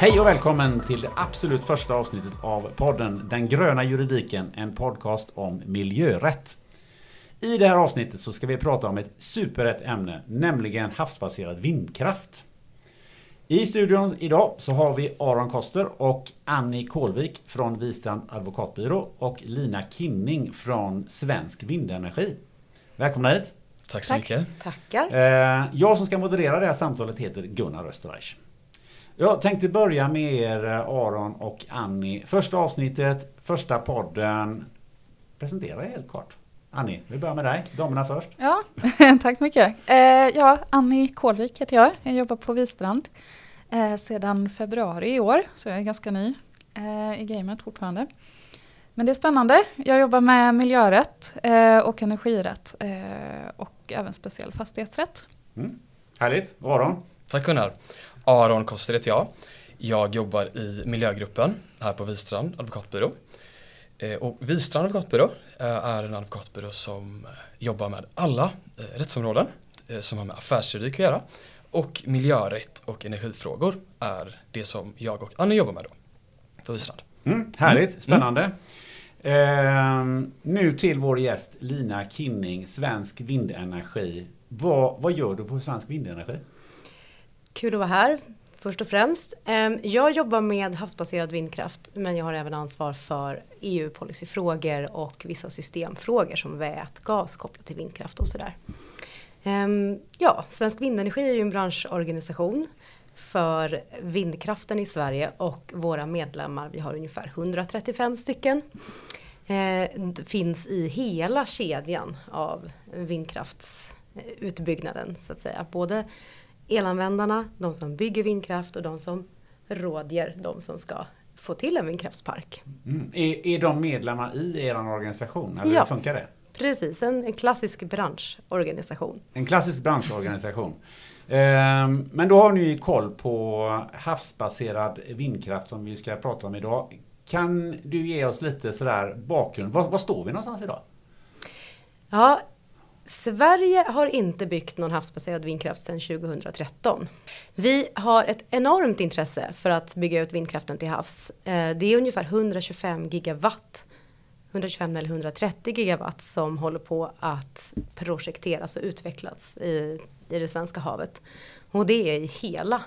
Hej och välkommen till det absolut första avsnittet av podden Den gröna juridiken, en podcast om miljörätt. I det här avsnittet så ska vi prata om ett superrätt ämne, nämligen havsbaserad vindkraft. I studion idag så har vi Aron Koster och Annie Kolvik från Wistrand advokatbyrå och Lina Kinning från Svensk Vindenergi. Välkomna hit! Tack så mycket. Tackar. Eh, Jag som ska moderera det här samtalet heter Gunnar Österreich. Jag tänkte börja med er Aron och Annie. Första avsnittet, första podden. Presentera er helt kort. Annie, vi börjar med dig. Damerna först. Ja, tack mycket. Eh, ja, Annie Kålvik heter jag. Jag jobbar på Wistrand eh, sedan februari i år, så jag är ganska ny eh, i gamet fortfarande. Men det är spännande. Jag jobbar med miljörätt eh, och energirätt eh, och även speciell fastighetsrätt. Mm. Härligt. Aron? Tack Gunnar. Aron Koster heter jag. Jag jobbar i miljögruppen här på Wistrand advokatbyrå. Eh, Och Wistrand advokatbyrå eh, är en advokatbyrå som eh, jobbar med alla eh, rättsområden eh, som har med affärsjuridik att göra. Och miljörätt och energifrågor är det som jag och Annie jobbar med då på Wistrand. Mm. Härligt, spännande. Ehm, nu till vår gäst Lina Kinning, Svensk Vindenergi. Vad, vad gör du på Svensk Vindenergi? Kul att vara här först och främst. Ehm, jag jobbar med havsbaserad vindkraft men jag har även ansvar för EU-policyfrågor och vissa systemfrågor som vätgas kopplat till vindkraft och sådär. Ehm, ja, Svensk Vindenergi är ju en branschorganisation för vindkraften i Sverige och våra medlemmar, vi har ungefär 135 stycken. Eh, finns i hela kedjan av vindkraftsutbyggnaden så att säga. Både elanvändarna, de som bygger vindkraft och de som rådger de som ska få till en vindkraftspark. Mm. Är, är de medlemmar i er organisation? Eller Ja. hur funkar det? Precis, en, en klassisk branschorganisation. En klassisk branschorganisation. Ehm, Men då har ni ju koll på havsbaserad vindkraft som vi ska prata om idag. Kan du ge oss lite sådär bakgrund? Var, var står vi någonstans idag? Ja, Sverige har inte byggt någon havsbaserad vindkraft sedan 2013. Vi har ett enormt intresse för att bygga ut vindkraften till havs. Eh, det är ungefär 125 gigawatt, 125 eller 130 gigawatt som håller på att projekteras och utvecklas i, i det svenska havet. Och det är i hela,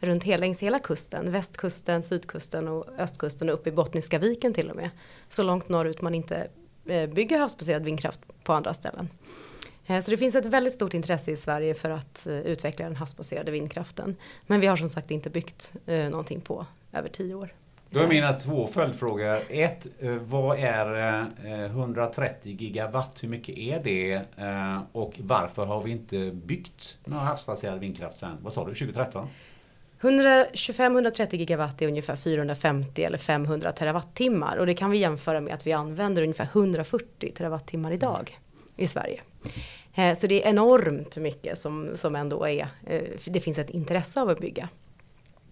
runt hela, längs hela kusten, västkusten, sydkusten och östkusten och upp i Bottniska viken till och med. Så långt norrut man inte eh, bygger havsbaserad vindkraft på andra ställen. Eh, Så det finns ett väldigt stort intresse i Sverige för att eh, utveckla den havsbaserade vindkraften. Men vi har som sagt inte byggt eh, någonting på över tio år. Då är mina två följdfrågor. Ett, vad är eh, 130 gigawatt? Hur mycket är det? Och varför har vi inte byggt någon havsbaserad vindkraft sen, vad sa du, 2013? 125-130 gigawatt är ungefär 450 eller 500 terawattimmar. Och det kan vi jämföra med att vi använder ungefär 140 terawattimmar idag i Sverige. Eh, så det är enormt mycket som, som ändå är, eh, det finns ett intresse av att bygga.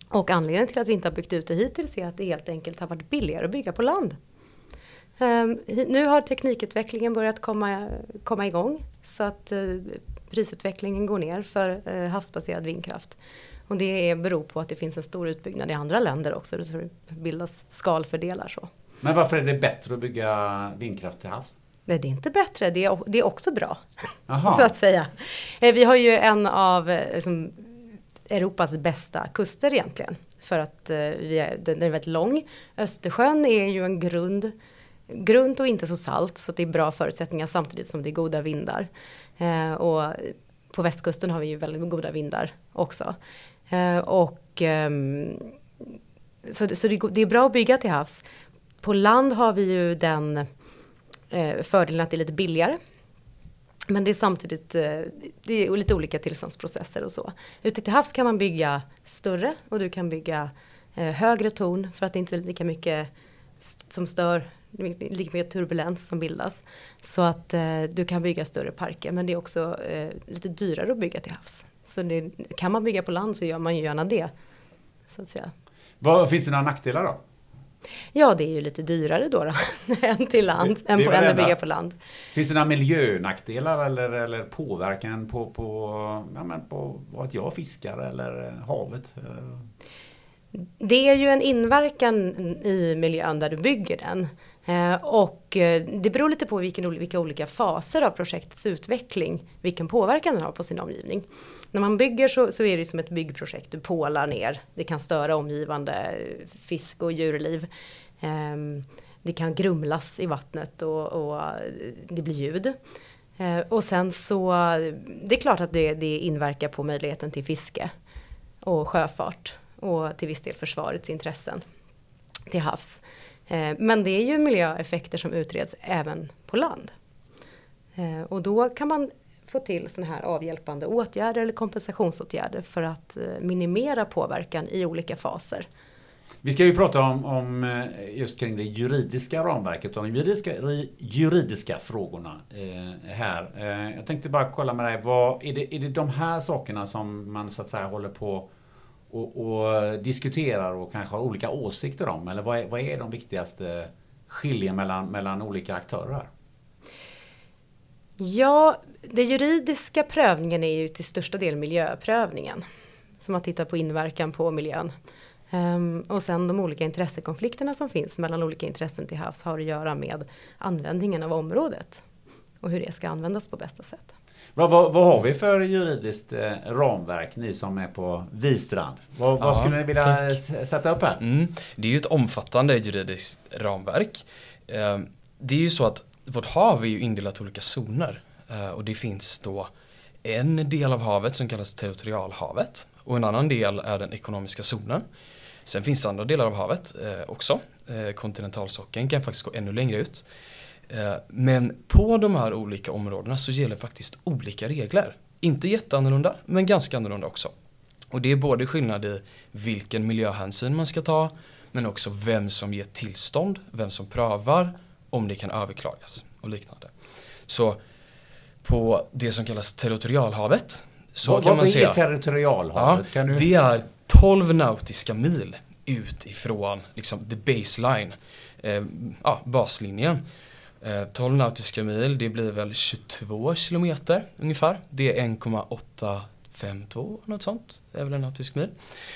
Och anledningen till att vi inte har byggt ut det hittills är att det helt enkelt har varit billigare att bygga på land. Ehm, nu har teknikutvecklingen börjat komma, komma igång så att eh, prisutvecklingen går ner för havsbaserad vindkraft. Och det är, beror på att det finns en stor utbyggnad i andra länder också, så det bildas skalfördelar så. Men varför är det bättre att bygga vindkraft till havs? Men det är inte bättre, det är, det är också bra. Jaha. så att säga. Eh, Vi har ju en av eh, liksom, Europas bästa kuster egentligen. För att eh, vi är, den är väldigt lång. Östersjön är ju en grund, grund och inte så salt. Så det är bra förutsättningar samtidigt som det är goda vindar. Och på västkusten har vi ju väldigt goda vindar också. Och ehm, så, så det, det är bra att bygga till havs. På land har vi ju den eh, fördelen att det är lite billigare. Men det är samtidigt eh, det är lite olika tillståndsprocesser och så. Ute till havs kan man bygga större och du kan bygga eh, högre torn för att det inte är lika mycket som stör, lika mycket turbulens som bildas. Så att eh, du kan bygga större parker men det är också lite dyrare att bygga till havs. Så det, kan man bygga på land så gör man ju gärna det. Så att säga. Vad, finns det några nackdelar då? Ja, det är ju lite dyrare då, då än till land, Det- än, på, än att bygga på land. Finns det några miljönackdelar eller, eller påverkan på, på, ja, men på vad jag fiskar eller eh, havet? Eh, det är ju en inverkan i miljön där du bygger den. Eh, och eh, det beror lite på vilken, vilka olika faser av projektets utveckling, vilken påverkan den har på sin omgivning. När man bygger så, så är det som ett byggprojekt, du pålar ner, det kan störa omgivande eh, fisk och djurliv. Ehm, det kan grumlas i vattnet och, och det blir ljud. Och sen så, det är klart att det, det inverkar på möjligheten till fiske och sjöfart och till viss del försvarets intressen till havs. Eh, men det är ju miljöeffekter som utreds även på land. Eh, och då kan man få till sådana här avhjälpande åtgärder eller kompensationsåtgärder för att eh, minimera påverkan i olika faser. Vi ska ju prata om, om just kring det juridiska ramverket och de juridiska, juridiska frågorna eh, här. Eh, jag tänkte bara kolla med dig, vad, är, det, är det de här sakerna som man så att säga håller på och, och diskuterar och kanske har olika åsikter om? Eller vad är, vad är de viktigaste skiljen mellan, mellan olika aktörer? Ja, den juridiska prövningen är ju till största del miljöprövningen. Som man tittar på inverkan på miljön. Um, och sen de olika intressekonflikterna som finns mellan olika intressen till havs har att göra med användningen av området. Och hur det ska användas på bästa sätt. Vad, vad, vad har vi för juridiskt eh, ramverk, ni som är på Vistrand? Vad, vad skulle ni vilja tack. sätta upp här? Mm, det är ju ett omfattande juridiskt ramverk. Eh, det är ju så att vårt hav är ju indelat i olika zoner. Eh, och det finns då en del av havet som kallas territorialhavet och en annan del är den ekonomiska zonen. Sen finns det andra delar av havet också. Kontinentalsockeln kan faktiskt gå ännu längre ut. Eh, men på de här olika områdena så gäller faktiskt olika regler. Inte jätteannorlunda, men ganska annorlunda också. Och det är både skillnad i vilken miljöhänsyn man ska ta, men också vem som ger tillstånd, vem som prövar, om det kan överklagas och liknande. Så på det som kallas territorialhavet så vad, kan vad man säga. Vad är territorialhavet? Ja, du... Det är 12 nautiska mil ut ifrån liksom the baseline, eh, ja, baslinjen. Eh, 12 nautiska mil, det blir väl 22 kilometer ungefär. Det är 1,852 något sånt, det är väl en nautisk mil.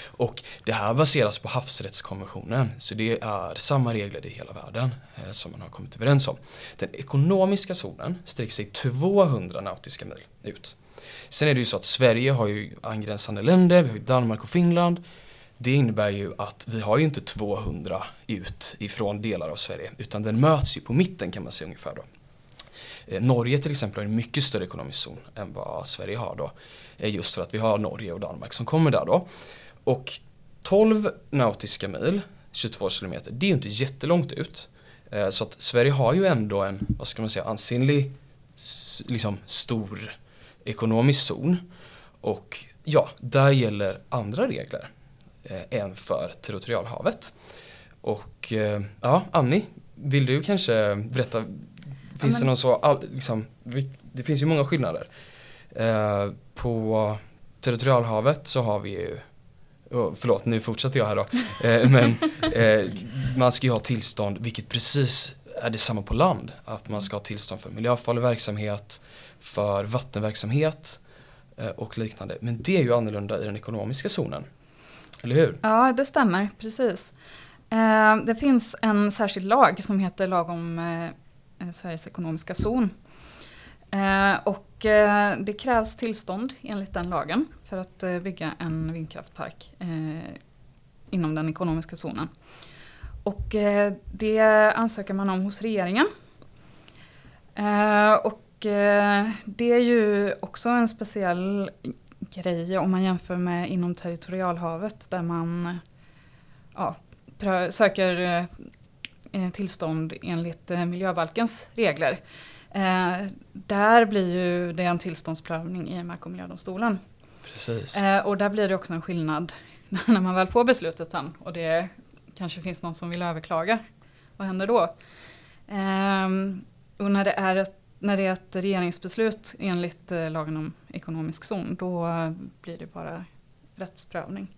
Och det här baseras på havsrättskonventionen, så det är samma regler i hela världen eh, som man har kommit överens om. Den ekonomiska zonen sträcker sig 200 nautiska mil ut. Sen är det ju så att Sverige har ju angränsande länder, vi har ju Danmark och Finland. Det innebär ju att vi har ju inte 200 ut ifrån delar av Sverige utan den möts ju på mitten kan man säga ungefär då. Eh, Norge till exempel har en mycket större ekonomisk zon än vad Sverige har då. Eh, just för att vi har Norge och Danmark som kommer där då. Och 12 nautiska mil, 22 kilometer, det är ju inte jättelångt ut. Eh, så att Sverige har ju ändå en, vad ska man säga, ansenlig, liksom stor ekonomisk zon. Och ja, där gäller andra regler än för territorialhavet. Och eh, ja, Annie, vill du kanske berätta, finns ja, det någon så, liksom, det finns ju många skillnader. Eh, på territorialhavet så har vi ju Oh, förlåt, nu fortsätter jag här då. Eh, men eh, man ska ju ha tillstånd, vilket precis är detsamma på land. Att man ska ha tillstånd för miljöfarlig verksamhet, för vattenverksamhet eh, och liknande. Men det är ju annorlunda i den ekonomiska zonen. Eller hur? Ja, det stämmer. Precis. Eh, det finns en särskild lag som heter lag om eh, eh, Sveriges ekonomiska zon. Eh, och eh, det krävs tillstånd enligt den lagen för att bygga en vindkraftpark inom den ekonomiska zonen. Och det ansöker man om hos regeringen. Och det är ju också en speciell grej om man jämför med inom territorialhavet där man ja, söker eh, tillstånd enligt eh, miljöbalkens regler. där blir ju det en tillståndsprövning i Mark och miljödomstolen. Precis. och där blir det också en skillnad när man väl får beslutet sen och det kanske finns någon som vill överklaga. Vad händer då? och när det är ett när det är ett regeringsbeslut enligt eh, lagen om ekonomisk zon, då blir det bara rättsprövning.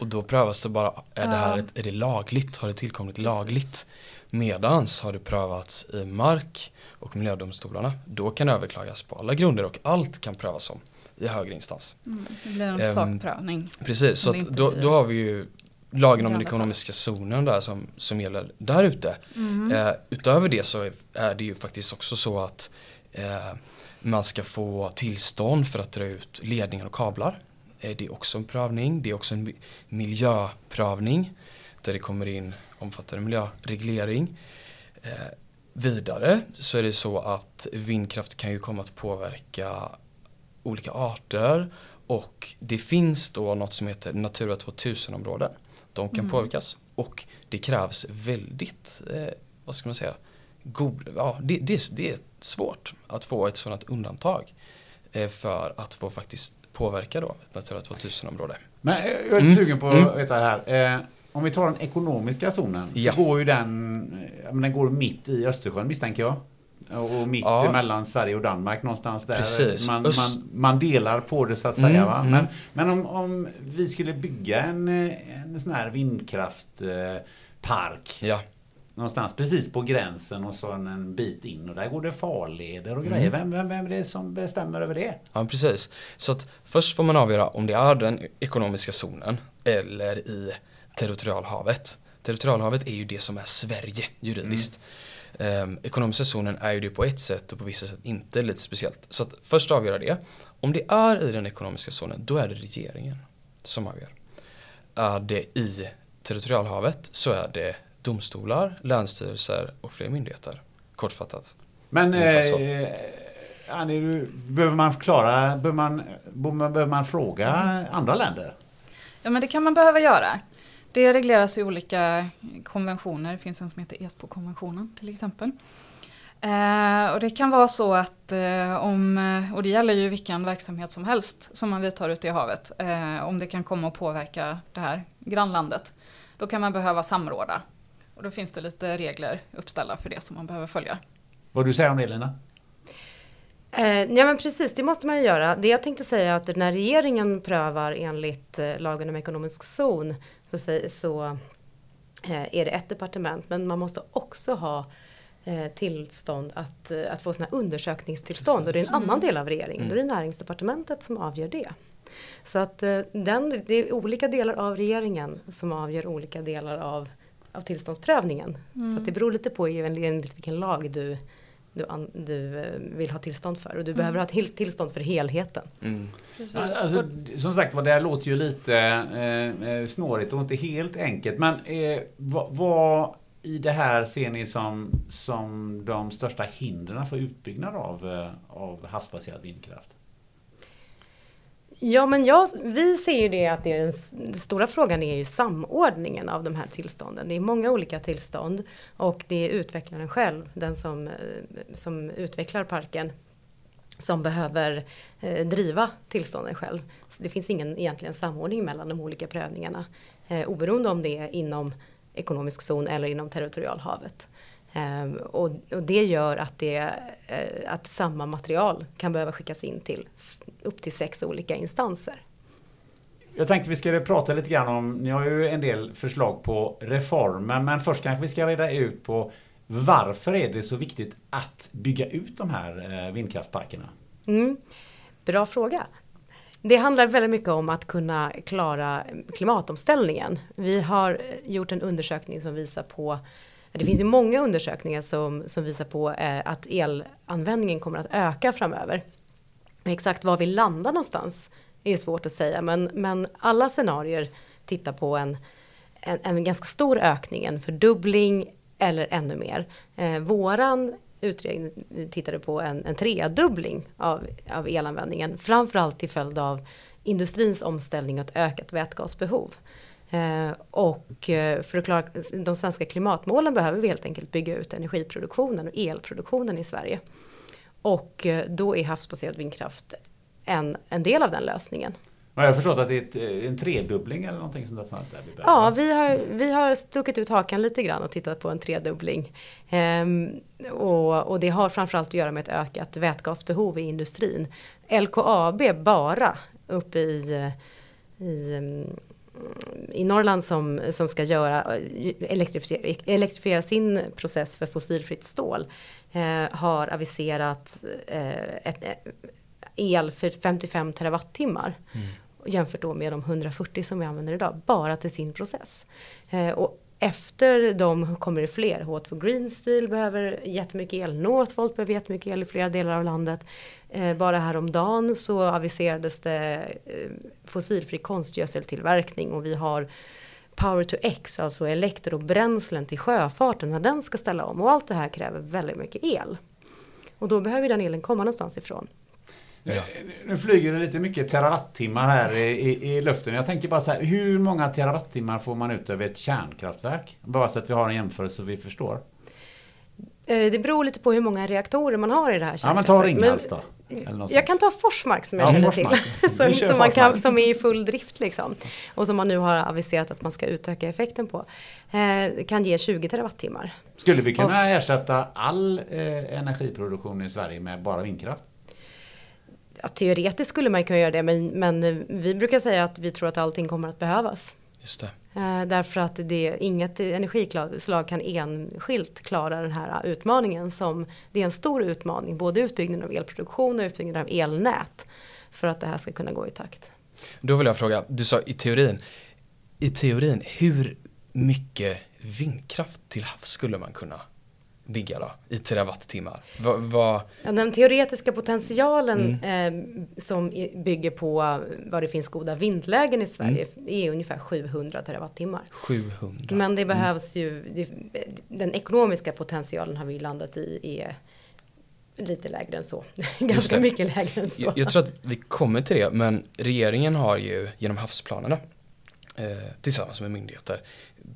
Och då prövas det bara, är det här är det lagligt? Har det tillkommit lagligt? Medans har det prövats i mark och miljödomstolarna. Då kan det överklagas på alla grunder och allt kan prövas om i högre instans. Mm, det blir en um, sakprövning. Precis, så då, då har vi ju lagen om den ekonomiska zonen där som, som gäller där ute. Mm. Eh, utöver det så är- det ju faktiskt också så att eh, man ska få tillstånd för att dra ut ledningar och kablar. Eh, det är också en prövning. Det är också en mi- miljöprövning där det kommer in omfattande miljöreglering. Eh, vidare så är det så att vindkraft kan ju komma att påverka olika arter och det finns då något som heter Natura 2000-områden. De kan Mm. påverkas och det krävs väldigt, eh, vad ska man säga, god, ja, det, det, är- det är svårt att få ett sådant undantag eh, för att få faktiskt påverka då ett Natura 2000-område. Men jag är lite Mm. sugen på Mm. att veta det här. Eh, om vi tar den ekonomiska zonen Ja. så går ju den, den går mitt i Östersjön misstänker jag. Och mitt Ja. mellan Sverige och Danmark någonstans där. Precis. Man, man, man delar på det så att Mm, säga. Va? mm. Men, men om, om vi skulle bygga en, eh, en sån här vindkraftpark Ja, någonstans precis på gränsen och så en, bit in och där går det farleder och Mm. grejer. Vem, vem, vem är det som bestämmer över det? ja precis. Så att först får man avgöra om det är den ekonomiska zonen eller i territorialhavet. Territorialhavet är ju det som är Sverige juridiskt. Um, ekonomiska zonen är ju det på ett sätt och på vissa sätt inte lite speciellt. Så att först avgöra det. Om det är i den ekonomiska zonen, då är det regeringen som avgör. Är det i territorialhavet så är det domstolar, länsstyrelser och fler myndigheter. Kortfattat. Men eh, Annie, du, behöver man förklara, behöver man, behöver man fråga andra länder? Ja men det kan man behöva göra. Det regleras i olika konventioner. Det finns en som heter ESPO-konventionen till exempel. Eh, och det kan vara så att eh, om, eh, och det gäller ju vilken verksamhet som helst som man vidtar ute i havet, eh, om det kan komma att påverka det här grannlandet, då kan man behöva samråda. Och då finns det lite regler uppställda för det som man behöver följa. Vad du säger om det Lina? Eh, ja men precis, det måste man ju göra. Det jag tänkte säga är att när regeringen prövar enligt eh, lagen om ekonomisk zon så, så eh, är det ett departement men man måste också ha eh, tillstånd att, eh, att få sådana undersökningstillstånd och det är en annan del av regeringen. Då är det näringsdepartementet som avgör det. Så att den, det är olika delar av regeringen som avgör olika delar av, av tillståndsprövningen. Så att det beror lite på enligt vilken lag du, du, an, du eh, vill ha tillstånd för. Och du behöver ha till, tillstånd för helheten. Mm. Alltså, som sagt var, det här låter ju lite eh, eh, snårigt och inte helt enkelt. Men eh, vad, vad i det här ser ni som, som de största hindren för utbyggnad av, eh, av havsbaserad vindkraft? Ja men jag, vi ser ju det att det är den, den stora frågan är ju samordningen av de här tillstånden. Det är många olika tillstånd och det är utvecklaren själv, den som, eh, som utvecklar parken, som behöver eh, driva tillstånden själv. Så det finns ingen egentligen samordning mellan de olika prövningarna. Eh, oberoende om det är inom ekonomisk zon eller inom territorialhavet. Ehm, och, och det gör att, det, eh, att samma material kan behöva skickas in till upp till sex olika instanser. Jag tänkte vi ska prata lite grann om, ni har ju en del förslag på reformer, men först kanske vi ska reda ut på varför är det så viktigt att bygga ut de här eh, vindkraftsparkerna? Mm. Bra fråga. Det handlar väldigt mycket om att kunna klara klimatomställningen. Vi har gjort en undersökning som visar på det finns ju många undersökningar som, som visar på eh, att elanvändningen kommer att öka framöver. Exakt var vi landar någonstans är svårt att säga, men, men alla scenarier tittar på en, en, en ganska stor ökning, en fördubbling eller ännu mer. Eh, våran utredning tittade på en, en tredubbling av, av elanvändningen, framförallt till följd av industrins omställning och ett ökat vätgasbehov. Eh, och eh, för att klara de svenska klimatmålen behöver vi helt enkelt bygga ut energiproduktionen och elproduktionen i Sverige. Och eh, då är havsbaserad vindkraft en, en del av den lösningen. Jag har förstått att det är ett, en tredubbling eller någonting sånt där. Där vi behöver. Ja, vi har, vi har stuckit ut hakan lite grann och tittat på en tredubbling. Ehm, och, och det har framförallt att göra med ett ökat vätgasbehov i industrin. LKAB bara uppe i, i, mm, i Norrland som, som ska göra, elektrifiera, elektrifiera sin process för fossilfritt stål eh, har aviserat eh, ett, eh, el för 55 terawattimmar. jämfört då med de 140 som vi använder idag, bara till sin process. Eh, och efter dem kommer det fler. H2 Green Steel behöver jättemycket el. Northvolt behöver jättemycket el i flera delar av landet. Eh, bara häromdagen så aviserades det eh, fossilfri konstgödseltillverkning och vi har Power to X, alltså elektrobränslen till sjöfarten när den ska ställa om. Och allt det här kräver väldigt mycket el. Och då behöver den elen komma någonstans ifrån. Ja. Nu flyger det lite mycket terawattimmar här i, i, i, luften. Jag tänker bara så här, hur många terawattimmar får man ut över ett kärnkraftverk? Bara så att vi har en jämförelse så vi förstår. Eh, det beror lite på hur många reaktorer man har i det här kärnkraftverket. Ja men ta Ringhals då. Jag kan ta Forsmark som jag ja, känner Forsmark. till. som, som, man kan, som är i full drift liksom. Och som man nu har aviserat att man ska utöka effekten på. Eh, kan ge 20 terawattimmar. Skulle vi kunna och, ersätta all eh, energiproduktion i Sverige med bara vindkraft? Ja, teoretiskt skulle man kunna göra det men, men vi brukar säga att vi tror att allting kommer att behövas. Just det. Eh, därför att det, inget energislag kan enskilt klara den här utmaningen som det är en stor utmaning. Både utbyggnaden av elproduktion och utbyggnaden av elnät. För att det här ska kunna gå i takt. Då vill jag fråga, du sa i teorin. I teorin, hur mycket vindkraft till havs skulle man kunna bygga då, i terawattimmar? Va, va... Ja, den teoretiska potentialen mm. eh, som bygger på vad det finns goda vindlägen i Sverige mm. är ungefär 700 terawattimmar. 700. Men det mm. behövs mm. ju, det, den ekonomiska potentialen har vi landat i är lite lägre än så. Ganska mycket lägre än så. Jag, jag, tror att vi kommer till det, men regeringen har ju genom havsplanerna eh, tillsammans med myndigheter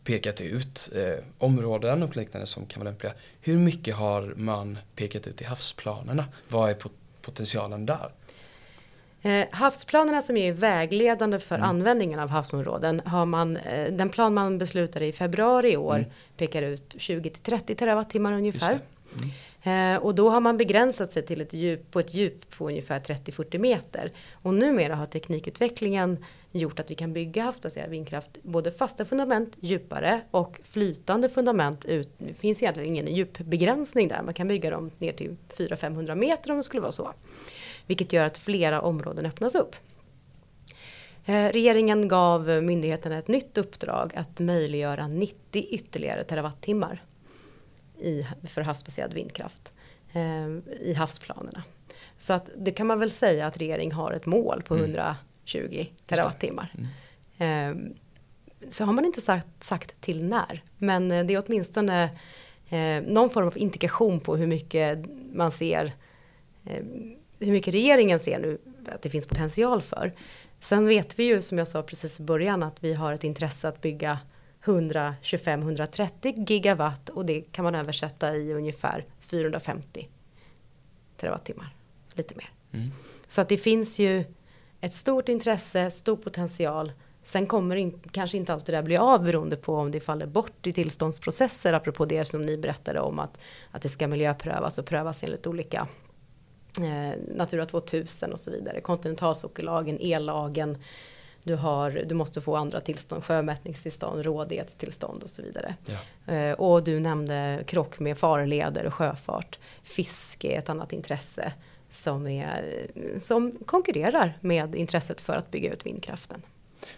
pekat ut eh, områden och liknande som kan vara lämpliga. Hur mycket har man pekat ut i havsplanerna? Vad är pot potentialen där? Eh, havsplanerna som är vägledande för mm. användningen av havsområden har man, eh, den plan man beslutade i februari i år mm. pekar ut 20 till 30 terawattimmar ungefär. Mm. Eh, och då har man begränsat sig till ett djup, på ett djup på ungefär 30-40 meter. Och numera har teknikutvecklingen gjort att vi kan bygga havsbaserad vindkraft både fasta fundament djupare och flytande fundament ut. Det finns egentligen ingen djupbegränsning där. Man kan bygga dem ner till 400-500 meter om det skulle vara så. Vilket gör att flera områden öppnas upp. Eh, regeringen gav myndigheterna ett nytt uppdrag att möjliggöra 90 ytterligare terawattimmar i, för havsbaserad vindkraft eh, i havsplanerna. Så att det kan man väl säga att regeringen har ett mål på 120 mm. terawattimmar. Mm. Eh, så har man inte sagt, sagt till när. Men eh, det är åtminstone eh, någon form av indikation på hur mycket man ser eh, hur mycket regeringen ser nu att det finns potential för. Sen vet vi ju som jag sa precis i början att vi har ett intresse att bygga 125-130 gigawatt och det kan man översätta i ungefär 450 terawattimmar. Lite mer. Mm. Så att det finns ju ett stort intresse, stor potential. Sen kommer in, kanske inte alltid det bli av beroende på om det faller bort i tillståndsprocesser. Apropå det som ni berättade om att, att det ska miljöprövas och prövas enligt olika eh, Natura 2000 och så vidare. Kontinentalsockellagen, ellagen du, har, du måste få andra tillstånd, sjömätningstillstånd, rådighetstillstånd och så vidare. Ja. Eh, och du nämnde krock med farleder och sjöfart. Fiske är ett annat intresse som, är, som konkurrerar med intresset för att bygga ut vindkraften.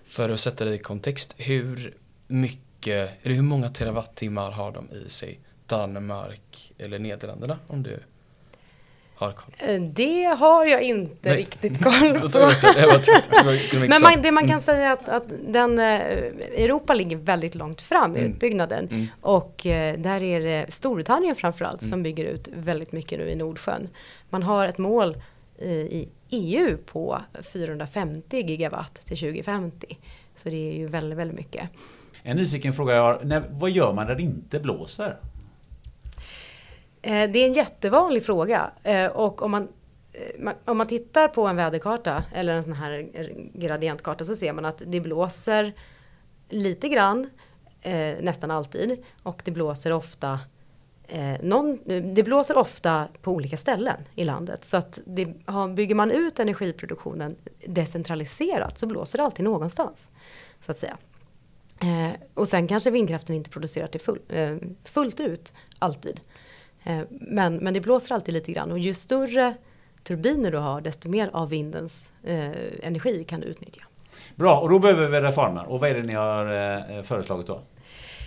För att sätta det i kontext, hur mycket, eller hur många terawattimmar har de i sig? Danmark eller Nederländerna om du har koll? Eh, det har jag inte Nej. riktigt koll på. Men man, det man kan säga att, att den, eh, Europa ligger väldigt långt fram i mm. utbyggnaden. Mm. Och eh, där är det Storbritannien framförallt mm. som bygger ut väldigt mycket nu i Nordsjön. Man har ett mål i EU på 450 gigawatt till 2050. Så det är ju väldigt, väldigt mycket. En nyfiken fråga jag har, när, vad gör man när det inte blåser? Eh, det är en jättevanlig fråga eh, och om eh, man, om man tittar på en väderkarta eller en sån här gradientkarta så ser man att det blåser lite grann nästan alltid och det blåser ofta någon, det blåser ofta på olika ställen i landet. Så att det, bygger man ut energiproduktionen decentraliserat så blåser det alltid någonstans. Så att säga. och sen kanske vindkraften inte producerar till full, fullt ut alltid. Eh, men, men det blåser alltid lite grann och ju större turbiner du har desto mer av vindens eh, energi kan du utnyttja. Bra, och då behöver vi reformer. Och vad är det ni har eh, föreslagit då?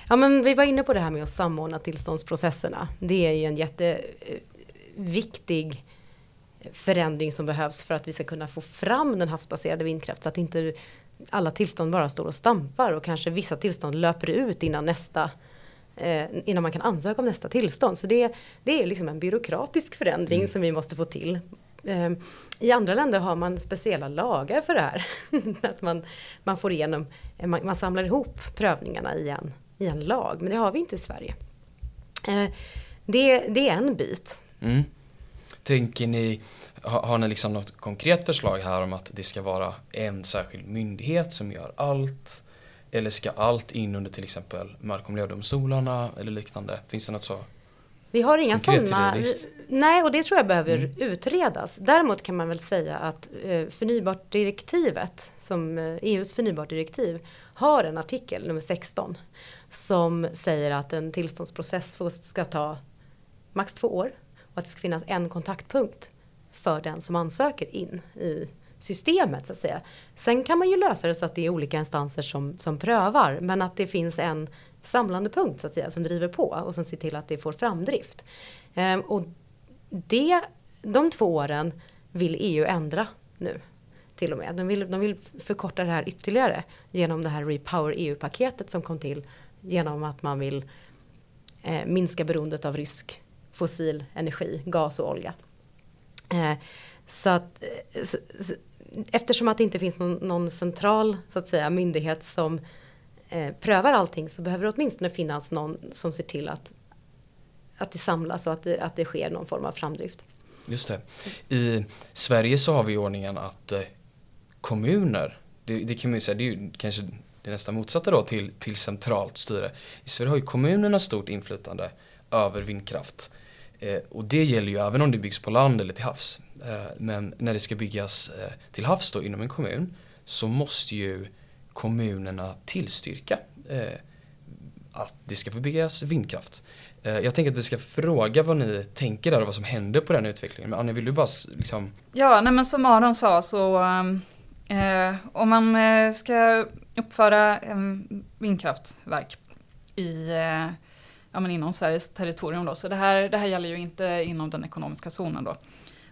Ja men vi var inne på det här med att samordna tillståndsprocesserna. Det är ju en jätteviktig förändring som behövs för att vi ska kunna få fram den havsbaserade vindkraft så att inte alla tillstånd bara står och stampar och kanske vissa tillstånd löper ut innan nästa eh, innan man kan ansöka om nästa tillstånd. Så det, det är liksom en byråkratisk förändring mm. som vi måste få till. Eh, I andra länder har man speciella lagar för det här. att man, man får igenom, man, man samlar ihop prövningarna i en, i en lag. Men det har vi inte i Sverige. Eh, det, det är en bit. Mm. Tänker ni, har, har ni liksom något konkret förslag här om att det ska vara en särskild myndighet som gör allt? Eller ska allt in under till exempel mark och miljödomstolarna eller liknande? Finns det något så? Vi har inga sådana. Nej, och det tror jag behöver mm. utredas. Däremot kan man väl säga att eh, förnybart direktivet, som eh, EUs förnybart direktiv, har en artikel, nummer 16, som säger att en tillståndsprocess ska ta max två år och att det ska finnas en kontaktpunkt för den som ansöker in i systemet så att säga. Sen kan man ju lösa det så att det är olika instanser som, som prövar men att det finns en samlande punkt så att säga som driver på och som ser till att det får framdrift. Ehm, och det, de två åren vill EU ändra nu till och med. De vill, de vill förkorta det här ytterligare genom det här Repower EU-paketet som kom till genom att man vill eh, minska beroendet av rysk fossil energi, gas och olja. Ehm, eh, så att, så, så, eftersom att det inte finns någon, någon, central så att säga, myndighet som eh, prövar allting så behöver det åtminstone finnas någon som ser till att, att det samlas och att det, att det sker någon form av framdrift. Just det. I Sverige så har vi ordningen att eh, kommuner, det, det, kan man ju säga, det är ju kanske det nästa motsatta då till, till centralt styre. I Sverige har ju kommunerna stort inflytande över vindkraft. Eh, och det gäller ju även om det byggs på land eller till havs. Eh, men när det ska byggas eh, till havs då inom en kommun så måste ju kommunerna tillstyrka eh, att det ska få byggas vindkraft. Eh, jag tänker att vi ska fråga vad ni tänker där och vad som händer på den utvecklingen. Men Annie, vill du bara liksom... Ja, nej men som Aron sa så eh, eh om man eh, ska uppföra en vindkraftverk i eh, ja, men inom Sveriges territorium. Då. Så det här, det här gäller ju inte inom den ekonomiska zonen då.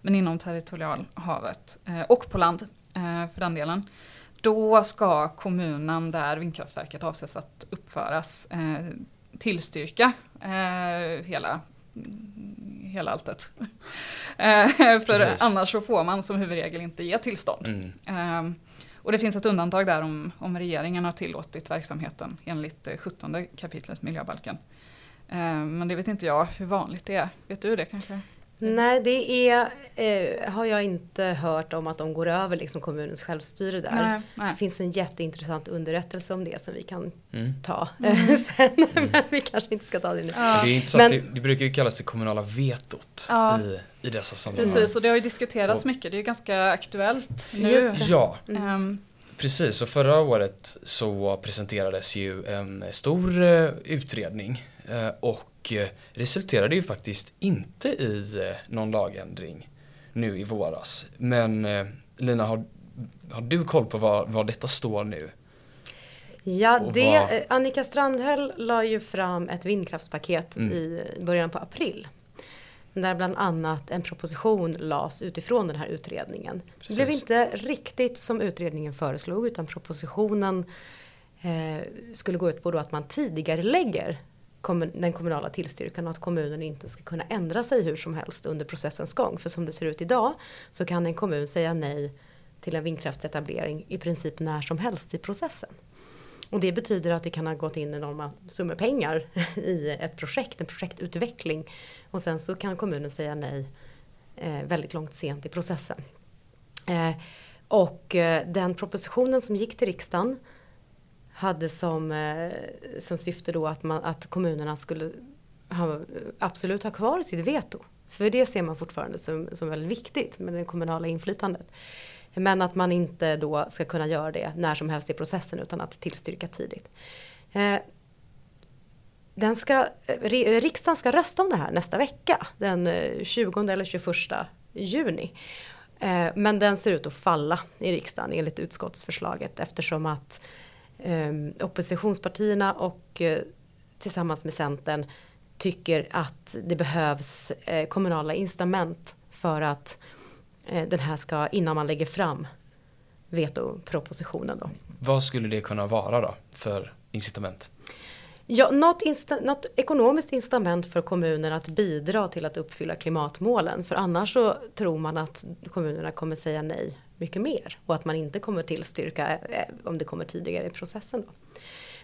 Men inom territorialhavet eh, och på land eh, för den delen. Då ska kommunen där vindkraftverket avses att uppföras eh, tillstyrka eh, hela, hela alltet. Eh, för annars så får man som huvudregel inte ge tillstånd. Mm. Eh, och det finns ett undantag där om, om regeringen har tillåtit verksamheten enligt 17 kapitlet miljöbalken. Eh, men det vet inte jag hur vanligt det är. Vet du det kanske? Nej, det är, eh, har jag inte hört om att de går över liksom kommunens självstyre där. Nej, nej. Det finns en jätteintressant underrättelse om det som vi kan mm. ta mm. sen. Mm. Men vi kanske inte ska ta det nu. Ja. Det, är inte så Men, det, det, brukar ju kallas det kommunala vetot ja. i, i dessa sammanhang. Precis, och det har ju diskuterats och, mycket. Det är ju ganska aktuellt nu. Ja. Um, Precis, och förra året så presenterades ju en stor uh, utredning Eh, och eh, resulterade ju faktiskt inte i eh, någon lagändring nu i våras. Men Lina, har, har du koll på var, var detta står nu? Ja, det, vad... Annika Strandhäll la ju fram ett vindkraftspaket mm. i början på april. Där bland annat en proposition lades utifrån den här utredningen. Precis. Det blev inte riktigt som utredningen föreslog utan propositionen eh, skulle gå ut på då att man tidigare lägger den kommunala tillstyrkan och att kommunen inte ska kunna ändra sig hur som helst under processens gång. För som det ser ut idag så kan en kommun säga nej till en vindkraftsetablering i princip när som helst i processen. Och det betyder att det kan ha gått in enorma summor pengar i ett projekt, en projektutveckling. Och sen så kan kommunen säga nej eh, väldigt långt sent i processen. Eh, och eh, den propositionen som gick till riksdagen hade som, eh, som syfte då att, man, att kommunerna skulle ha, absolut ha kvar sitt veto. För det ser man fortfarande som, som väldigt viktigt med det kommunala inflytandet. Men att man inte då ska kunna göra det när som helst i processen utan att tillstyrka tidigt. Eh, den ska, eh, riksdagen ska rösta om det här nästa vecka, den 20 eller 21 juni. Men den ser ut att falla i riksdagen enligt utskottsförslaget eftersom att eh, oppositionspartierna och eh, tillsammans med Centern tycker att det behövs eh, kommunala incitament för att eh, den här ska, innan man lägger fram vetopropositionen då. Vad skulle det kunna vara då för incitament? Ja, något, insta- något ekonomiskt incitament för kommuner att bidra till att uppfylla klimatmålen. För annars så tror man att kommunerna kommer säga nej mycket mer. Och att man inte kommer tillstyrka eh, om det kommer tidigare i processen. Då.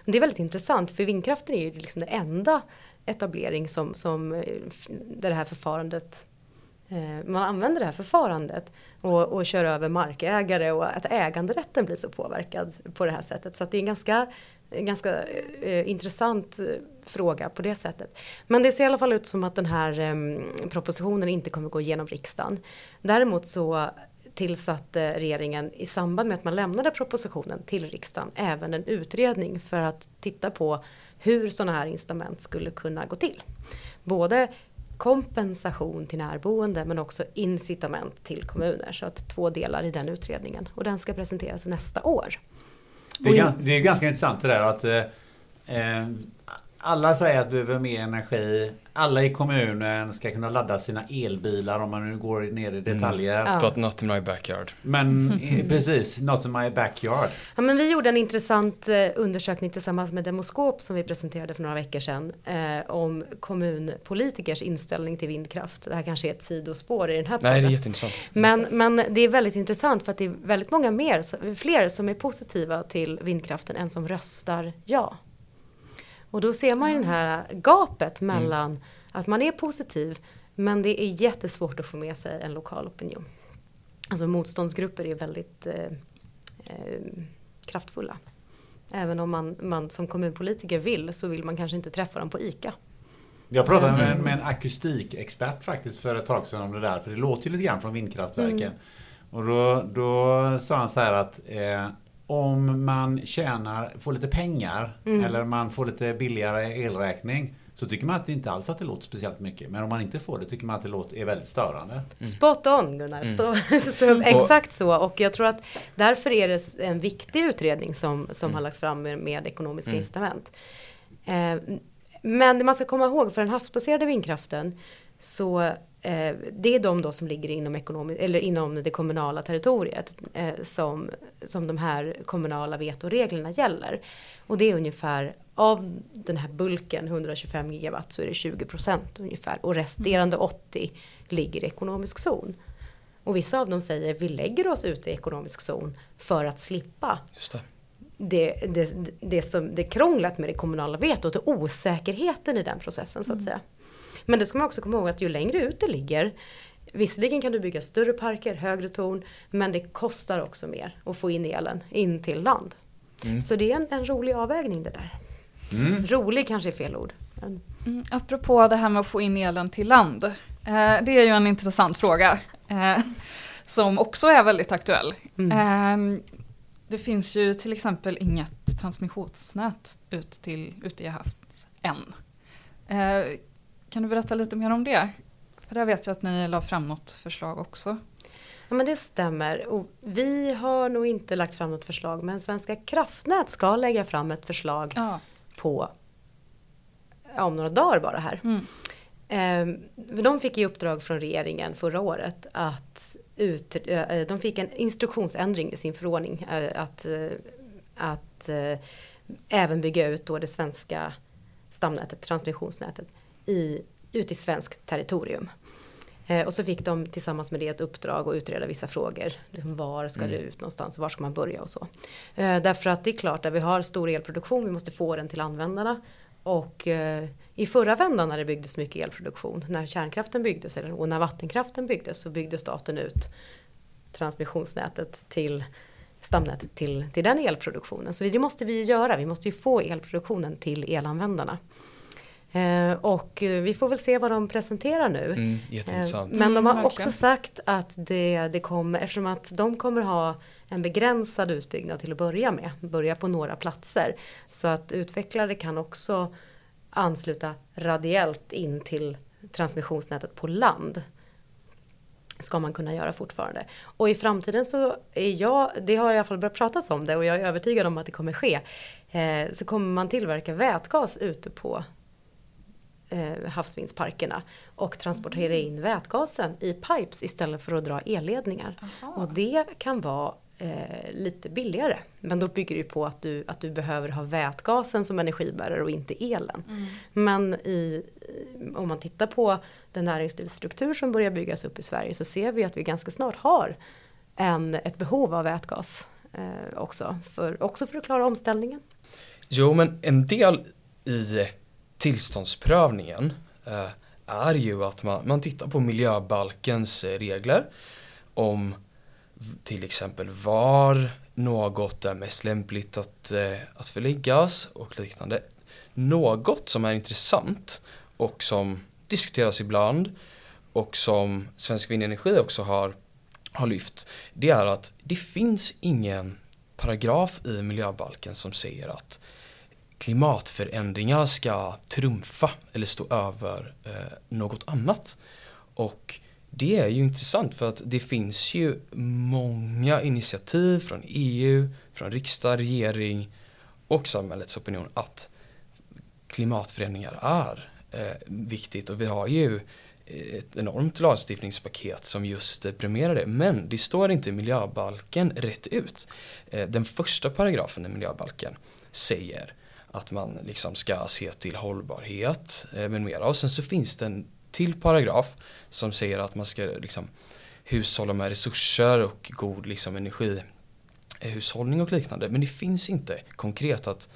Men det är väldigt intressant för vindkraften är ju liksom den enda etablering som, som eh, där det här förfarandet eh, man använder det här förfarandet och, och kör över markägare och att äganderätten blir så påverkad på det här sättet. Så att det är en ganska, ganska eh, intressant fråga på det sättet. Men det ser i alla fall ut som att den här eh, propositionen inte kommer gå igenom riksdagen. Däremot så tillsatte regeringen i samband med att man lämnade propositionen till riksdagen även en utredning för att titta på hur sådana här incitament skulle kunna gå till. Både kompensation till närboende men också incitament till kommuner. Så att två delar i den utredningen. Och den ska presenteras nästa år. Det är, ganska, det är ganska intressant det där att eh, eh, alla säger att vi behöver mer energi. Alla i kommunen ska kunna ladda sina elbilar om man nu går ner i detaljer. Ja. But not in my backyard. Men eh, precis, not in my backyard. Ja, men vi gjorde en intressant eh, undersökning tillsammans med Demoskop som vi presenterade för några veckor sedan. Eh, om kommunpolitikers inställning till vindkraft. Det här kanske är ett sidospår i den här Nej, det är podden. jätteintressant. Men, men det är väldigt intressant för att det är väldigt många mer, fler som är positiva till vindkraften än som röstar ja. Och då ser man ju det här gapet mellan att man är positiv men det är jättesvårt att få med sig en lokal opinion. Alltså motståndsgrupper är väldigt eh, eh, kraftfulla. Även om man, man som kommunpolitiker vill så vill man kanske inte träffa dem på ICA. Jag pratade med, med en akustikexpert faktiskt för ett tag sedan om det där. För det låter ju lite grann från vindkraftverken. Och då, då sa han så här att eh, om man tjänar, får lite pengar eller man får lite billigare elräkning så tycker man att det inte alls att det låter speciellt mycket. Men om man inte får det tycker man att det låter, är väldigt störande. Spot on Gunnar, Stå, så, exakt så. Och jag tror att därför är det en viktig utredning som, som har lagts fram med, med ekonomiska incitament. Eh, men det man ska komma ihåg för den havsbaserade vindkraften så eh, det är de då som ligger inom, ekonomi- eller inom det kommunala territoriet eh, som, som de här kommunala vetoreglerna gäller. Och det är ungefär av den här bulken 125 gigawatt så är det 20 procent ungefär och resterande 80 ligger i ekonomisk zon. Och vissa av dem säger vi lägger oss ute i ekonomisk zon för att slippa Just det. det, det, det, som, det krånglat med det kommunala vetot och osäkerheten i den processen så att säga. Men det ska man också komma ihåg att ju längre ut det ligger Visserligen kan du bygga större parker, högre torn, men det kostar också mer att få in elen in till land. Så det är en, en rolig avvägning det där. Rolig kanske är fel ord. Men, Mm, apropå det här med att få in elen till land. Eh, det är ju en intressant fråga. Eh, som också är väldigt aktuell. Eh, det finns ju till exempel inget transmissionsnät ut till, ute i havet än. Kan du berätta lite mer om det? För där vet jag att ni la fram något förslag också. Ja men det stämmer. Och vi har nog inte lagt fram något förslag men Svenska kraftnät ska lägga fram ett förslag Ja. på om några dagar bara här. Mm. Eh, de fick i uppdrag från regeringen förra året att ut, eh, de fick en instruktionsändring i sin förordning eh, att, eh, att även bygga ut då det svenska stamnätet, transmissionsnätet, i, ut i svenskt territorium. Eh, och så fick de tillsammans med det ett uppdrag att utreda vissa frågor. Liksom var ska det ut någonstans? Var ska man börja och så. Eh, därför att det är klart att vi har stor elproduktion, vi måste få den till användarna. Och eh, i förra vändan när det byggdes mycket elproduktion, när kärnkraften byggdes eller, och när vattenkraften byggdes så byggde staten ut transmissionsnätet till stamnätet till, till den elproduktionen. Så det måste vi göra, vi måste ju få elproduktionen till elanvändarna. Eh, och eh, vi får väl se vad de presenterar nu. Mm, jätteintressant. Eh, Men de har Mm, också sagt att det, det kommer, eftersom att de kommer ha en begränsad utbyggnad till att börja med, börja på några platser. Så att utvecklare kan också ansluta radiellt in till transmissionsnätet på land. ska man kunna göra fortfarande. Och i framtiden så är jag, det har i alla fall börjat pratas om det och jag är övertygad om att det kommer ske. Eh, så kommer man tillverka vätgas ute på eh, havsvindsparkerna och transportera in vätgasen i pipes istället för att dra elledningar. Aha. Och det kan vara eh, lite billigare. Men då bygger det ju på att du, att du behöver ha vätgasen som energibärare och inte elen. Mm. Men i, om man tittar på den näringslivsstruktur som börjar byggas upp i Sverige så ser vi att vi ganska snart har en, ett behov av vätgas eh, också, för, också för att klara omställningen. Jo, men en del i tillståndsprövningen eh, är ju att man, man tittar på miljöbalkens regler om till exempel var något är mest lämpligt att, eh, att förläggas och liknande. Något som är intressant och som diskuteras ibland och som Svensk Vindenergi också har, har lyft det är att det finns ingen paragraf i miljöbalken som säger att klimatförändringar ska trumfa eller stå över eh, något annat. Och det är ju intressant för att det finns ju många initiativ från EU, från riksdag, regering och samhällets opinion att klimatförändringar är eh, viktigt och vi har ju eh, ett enormt lagstiftningspaket som just eh, premierar det. Men det står inte i miljöbalken rätt ut. Eh, den första paragrafen i miljöbalken säger att man liksom ska se till hållbarhet eh, med mera. Och sen så finns det en till paragraf som säger att man ska liksom hushålla med resurser och god liksom energihushållning och liknande. Men det finns inte konkret att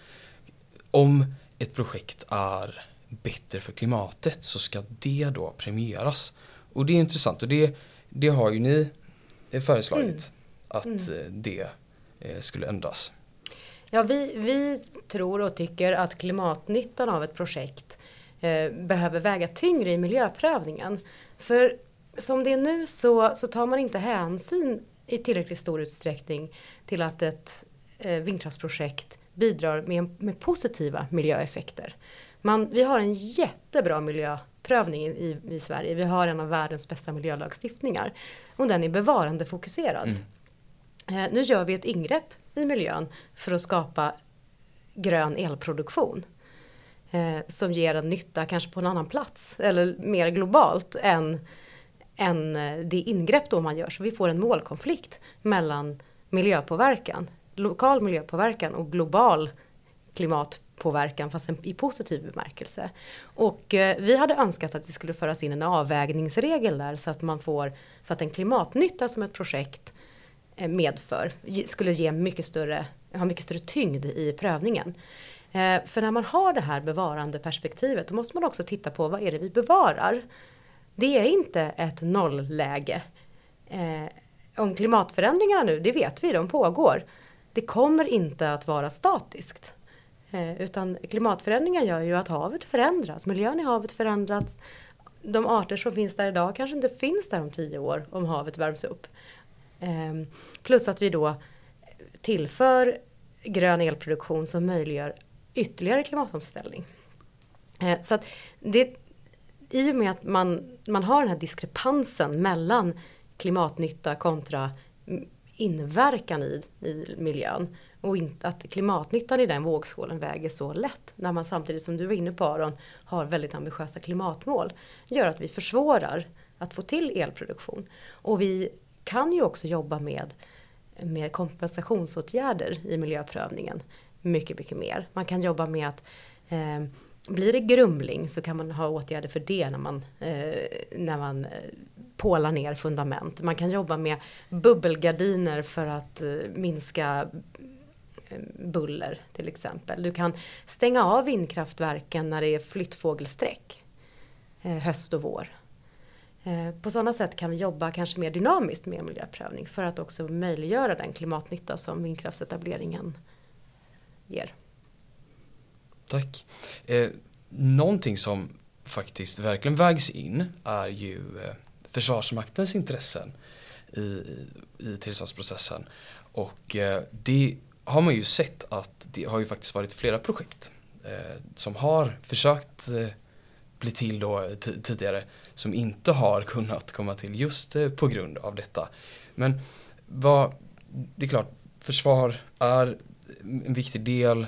om ett projekt är bättre för klimatet så ska det då premieras. Och det är intressant och det, det har ju ni eh, föreslagit att eh, det eh, skulle ändras. Ja, vi, vi tror och tycker att klimatnyttan av ett projekt eh, behöver väga tyngre i miljöprövningen. För som det är nu så, så tar man inte hänsyn i tillräckligt stor utsträckning till att ett eh, vindkraftsprojekt bidrar med, med positiva miljöeffekter. Man, vi har en jättebra miljöprövning i, i, Sverige. Vi har en av världens bästa miljölagstiftningar. Och den är bevarandefokuserad. Mm. Eh, nu gör vi ett ingrepp i miljön för att skapa grön elproduktion. Eh, som ger en nytta kanske på en annan plats eller mer globalt än, än eh, det ingrepp då man gör. Så vi får en målkonflikt mellan miljöpåverkan, lokal miljöpåverkan och global klimatpåverkan fast en, i positiv bemärkelse. Och eh, vi hade önskat att det skulle föras in en avvägningsregel där så att man får så att en klimatnytta som ett projekt eh, Eh, medför skulle ge mycket större, ha mycket större tyngd i prövningen. Eh, för när man har det här bevarande perspektivet då måste man också titta på vad är det vi bevarar. Det är inte ett nollläge. Eh, om klimatförändringarna nu, det vet vi, de pågår. Det kommer inte att vara statiskt. Utan klimatförändringar gör ju att havet förändras, miljön i havet förändras. De arter som finns där idag kanske inte finns där om tio år om havet värms upp. Ehm, plus att vi då tillför grön elproduktion som möjliggör ytterligare klimatomställning. Ehm, så att det, i och med att man, man har den här diskrepansen mellan klimatnytta kontra inverkan i, i miljön och inte att klimatnyttan i den vågskålen väger så lätt när man samtidigt som du var inne på Aron har väldigt ambitiösa klimatmål gör att vi försvårar att få till elproduktion. Och vi kan ju också jobba med, med kompensationsåtgärder i miljöprövningen mycket, mycket mer. Man kan jobba med att eh, blir det grumling så kan man ha åtgärder för det när man, eh, när man eh, pålar ner fundament. Man kan jobba med bubbelgardiner för att eh, minska eh, buller till exempel. Du kan stänga av vindkraftverken när det är flyttfågelsträck eh, höst och vår. Eh, på sådana sätt kan vi jobba kanske mer dynamiskt med miljöprövning för att också möjliggöra den klimatnytta som vindkraftsetableringen ger. Tack. Eh, någonting som faktiskt verkligen vägs in är ju eh, Försvarsmaktens intressen i, i tillståndsprocessen. Och eh, det har man ju sett att det har ju faktiskt varit flera projekt eh, som har försökt eh, bli till då tidigare som inte har kunnat komma till just eh, på grund av detta. Men vad, det är klart, försvar är en viktig del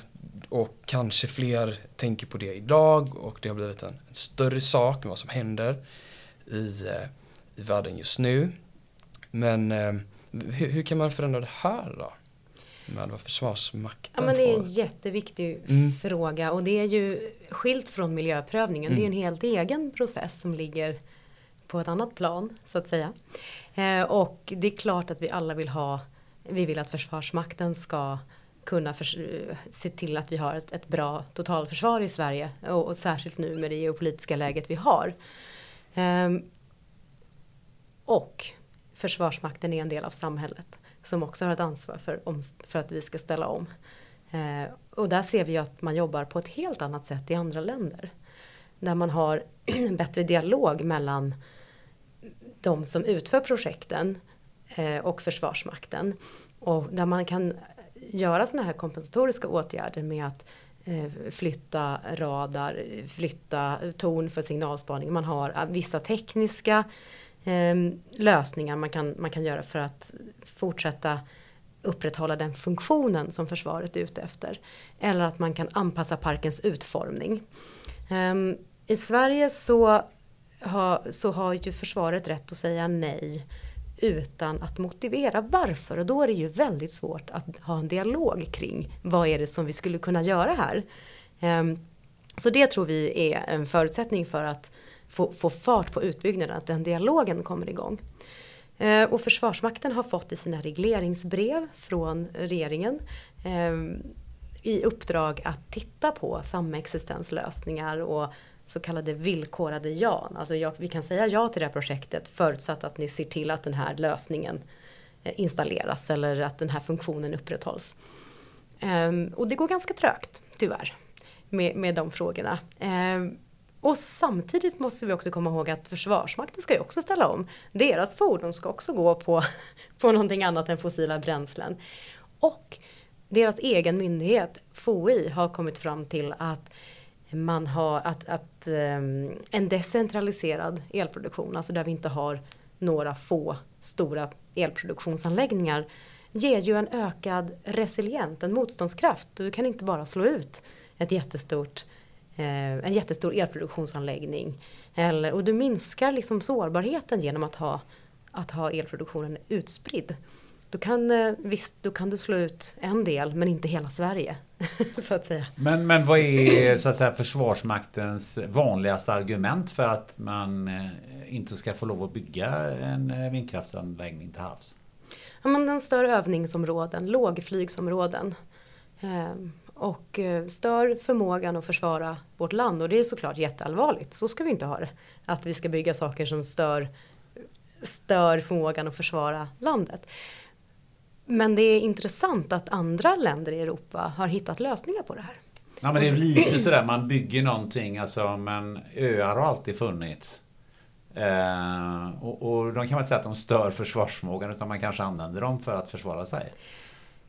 och kanske fler tänker på det idag och det har blivit en, en större sak med vad som händer i, eh, i världen just nu. Men eh, hur, hur, kan man förändra det här då? Med vad Försvarsmakten ja, men Det är en jätteviktig mm. fråga och det är ju skilt från miljöprövningen. Mm. Det är en mm. helt egen process som ligger på ett annat plan så att säga. Eh, och det är klart att vi alla vill ha, vi vill att Försvarsmakten ska kunna för, se till att vi har ett, ett bra totalförsvar i Sverige och, och, särskilt nu med det geopolitiska läget vi har. Eh, och Försvarsmakten är en del av samhället som också har ett ansvar för, om, för att vi ska ställa om. Eh, och där ser vi att man jobbar på ett helt annat sätt i andra länder. Där man har en bättre dialog mellan de som utför projekten eh, och Försvarsmakten. Och där man kan göra sådana här kompensatoriska åtgärder med att eh, flytta radar, flytta torn för signalspaning. Man har eh, vissa tekniska eh, lösningar man kan, man kan göra för att fortsätta upprätthålla den funktionen som försvaret är ute efter. Eller att man kan anpassa parkens utformning. Um, I Sverige så har, så har ju försvaret rätt att säga nej utan att motivera varför. Och då är det ju väldigt svårt att ha en dialog kring vad är det som vi skulle kunna göra här. Um, så det tror vi är en förutsättning för att få, få fart på utbyggnaden, att den dialogen kommer igång. Eh, och Försvarsmakten har fått i sina regleringsbrev från regeringen eh, i uppdrag att titta på samexistenslösningar och så kallade villkorade ja. Alltså jag, vi kan säga ja till det här projektet förutsatt att ni ser till att den här lösningen eh, installeras eller att den här funktionen upprätthålls. Um, och det går ganska trögt, tyvärr, med, med de frågorna. Um, och samtidigt måste vi också komma ihåg att Försvarsmakten ska ju också ställa om. Deras fordon ska också gå på, på någonting annat än fossila bränslen. Och deras egen myndighet, FOI, har kommit fram till att man har att, att um, en decentraliserad elproduktion, alltså där vi inte har några få stora elproduktionsanläggningar, ger ju en ökad resilient, en motståndskraft. Du kan inte bara slå ut ett jättestort en jättestor elproduktionsanläggning. Eller, och du minskar liksom sårbarheten genom att ha, att ha elproduktionen utspridd. Då kan, eh, visst, då kan du slå ut en del men inte hela Sverige. så att säga. Men, men vad är så att säga, Försvarsmaktens vanligaste argument för att man eh, inte ska få lov att bygga en vindkraftsanläggning till havs? Ja, men den stör övningsområden, lågflygsområden. Ehm, och eh, stör förmågan att försvara vårt land och det är såklart jätteallvarligt. Så ska vi inte ha det. Att vi ska bygga saker som stör, stör förmågan att försvara landet. Men det är intressant att andra länder i Europa har hittat lösningar på det här. Ja men det är lite sådär, man bygger någonting, alltså men öar har alltid funnits. Eh, och, och de kan man inte säga att de stör försvarsförmågan utan man kanske använder dem för att försvara sig.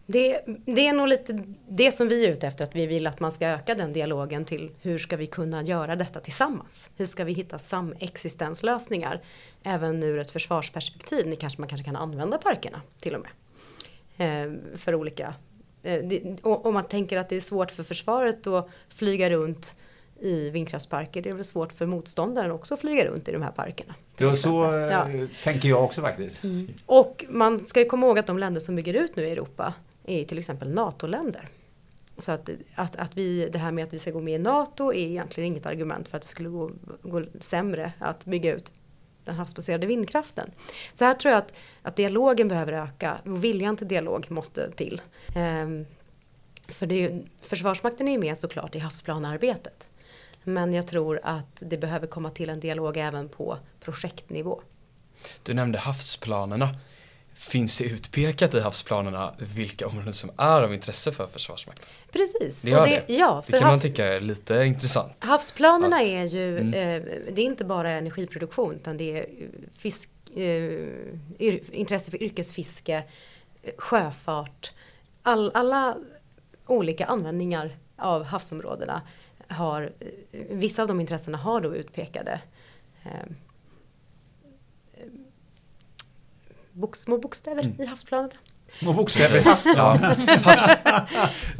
Det, det, är nog lite det som vi är ute efter, att vi vill att man ska öka den dialogen till hur ska vi kunna göra detta tillsammans? Hur ska vi hitta samexistenslösningar? Även ur ett försvarsperspektiv, ni kanske, man kanske kan använda parkerna till och med. Eh, för olika, eh, det, om man tänker att det är svårt för försvaret att flyga runt i vindkraftsparker. Det är väl svårt för motståndaren också att flyga runt i de här parkerna. Ja, så eh, ja. tänker jag också faktiskt. Mm. Och man ska ju komma ihåg att de länder som bygger ut nu i Europa är till exempel NATO-länder. Så att, att, att vi, det här med att vi ska gå med i NATO är egentligen inget argument för att det skulle gå, gå sämre att bygga ut den havsbaserade vindkraften. Så här tror jag att, att dialogen behöver öka och viljan till dialog måste till. Ehm, för det är, Försvarsmakten är ju med såklart i havsplanearbetet. Men jag tror att det behöver komma till en dialog även på projektnivå. Du nämnde havsplanerna. Finns det utpekat i havsplanerna vilka områden som är av intresse för Försvarsmakten? Precis. Det, gör det. det. Ja, det kan man tycka är lite intressant. Havsplanerna att, är ju, mm. eh, det är inte bara energiproduktion utan det är fisk, eh, intresse för yrkesfiske, sjöfart, all, alla olika användningar av havsområdena har, eh, vissa av de intressena har då utpekade eh, bok, små bokstäver Mm. i havsplanerna. Små bokstäver. Ja.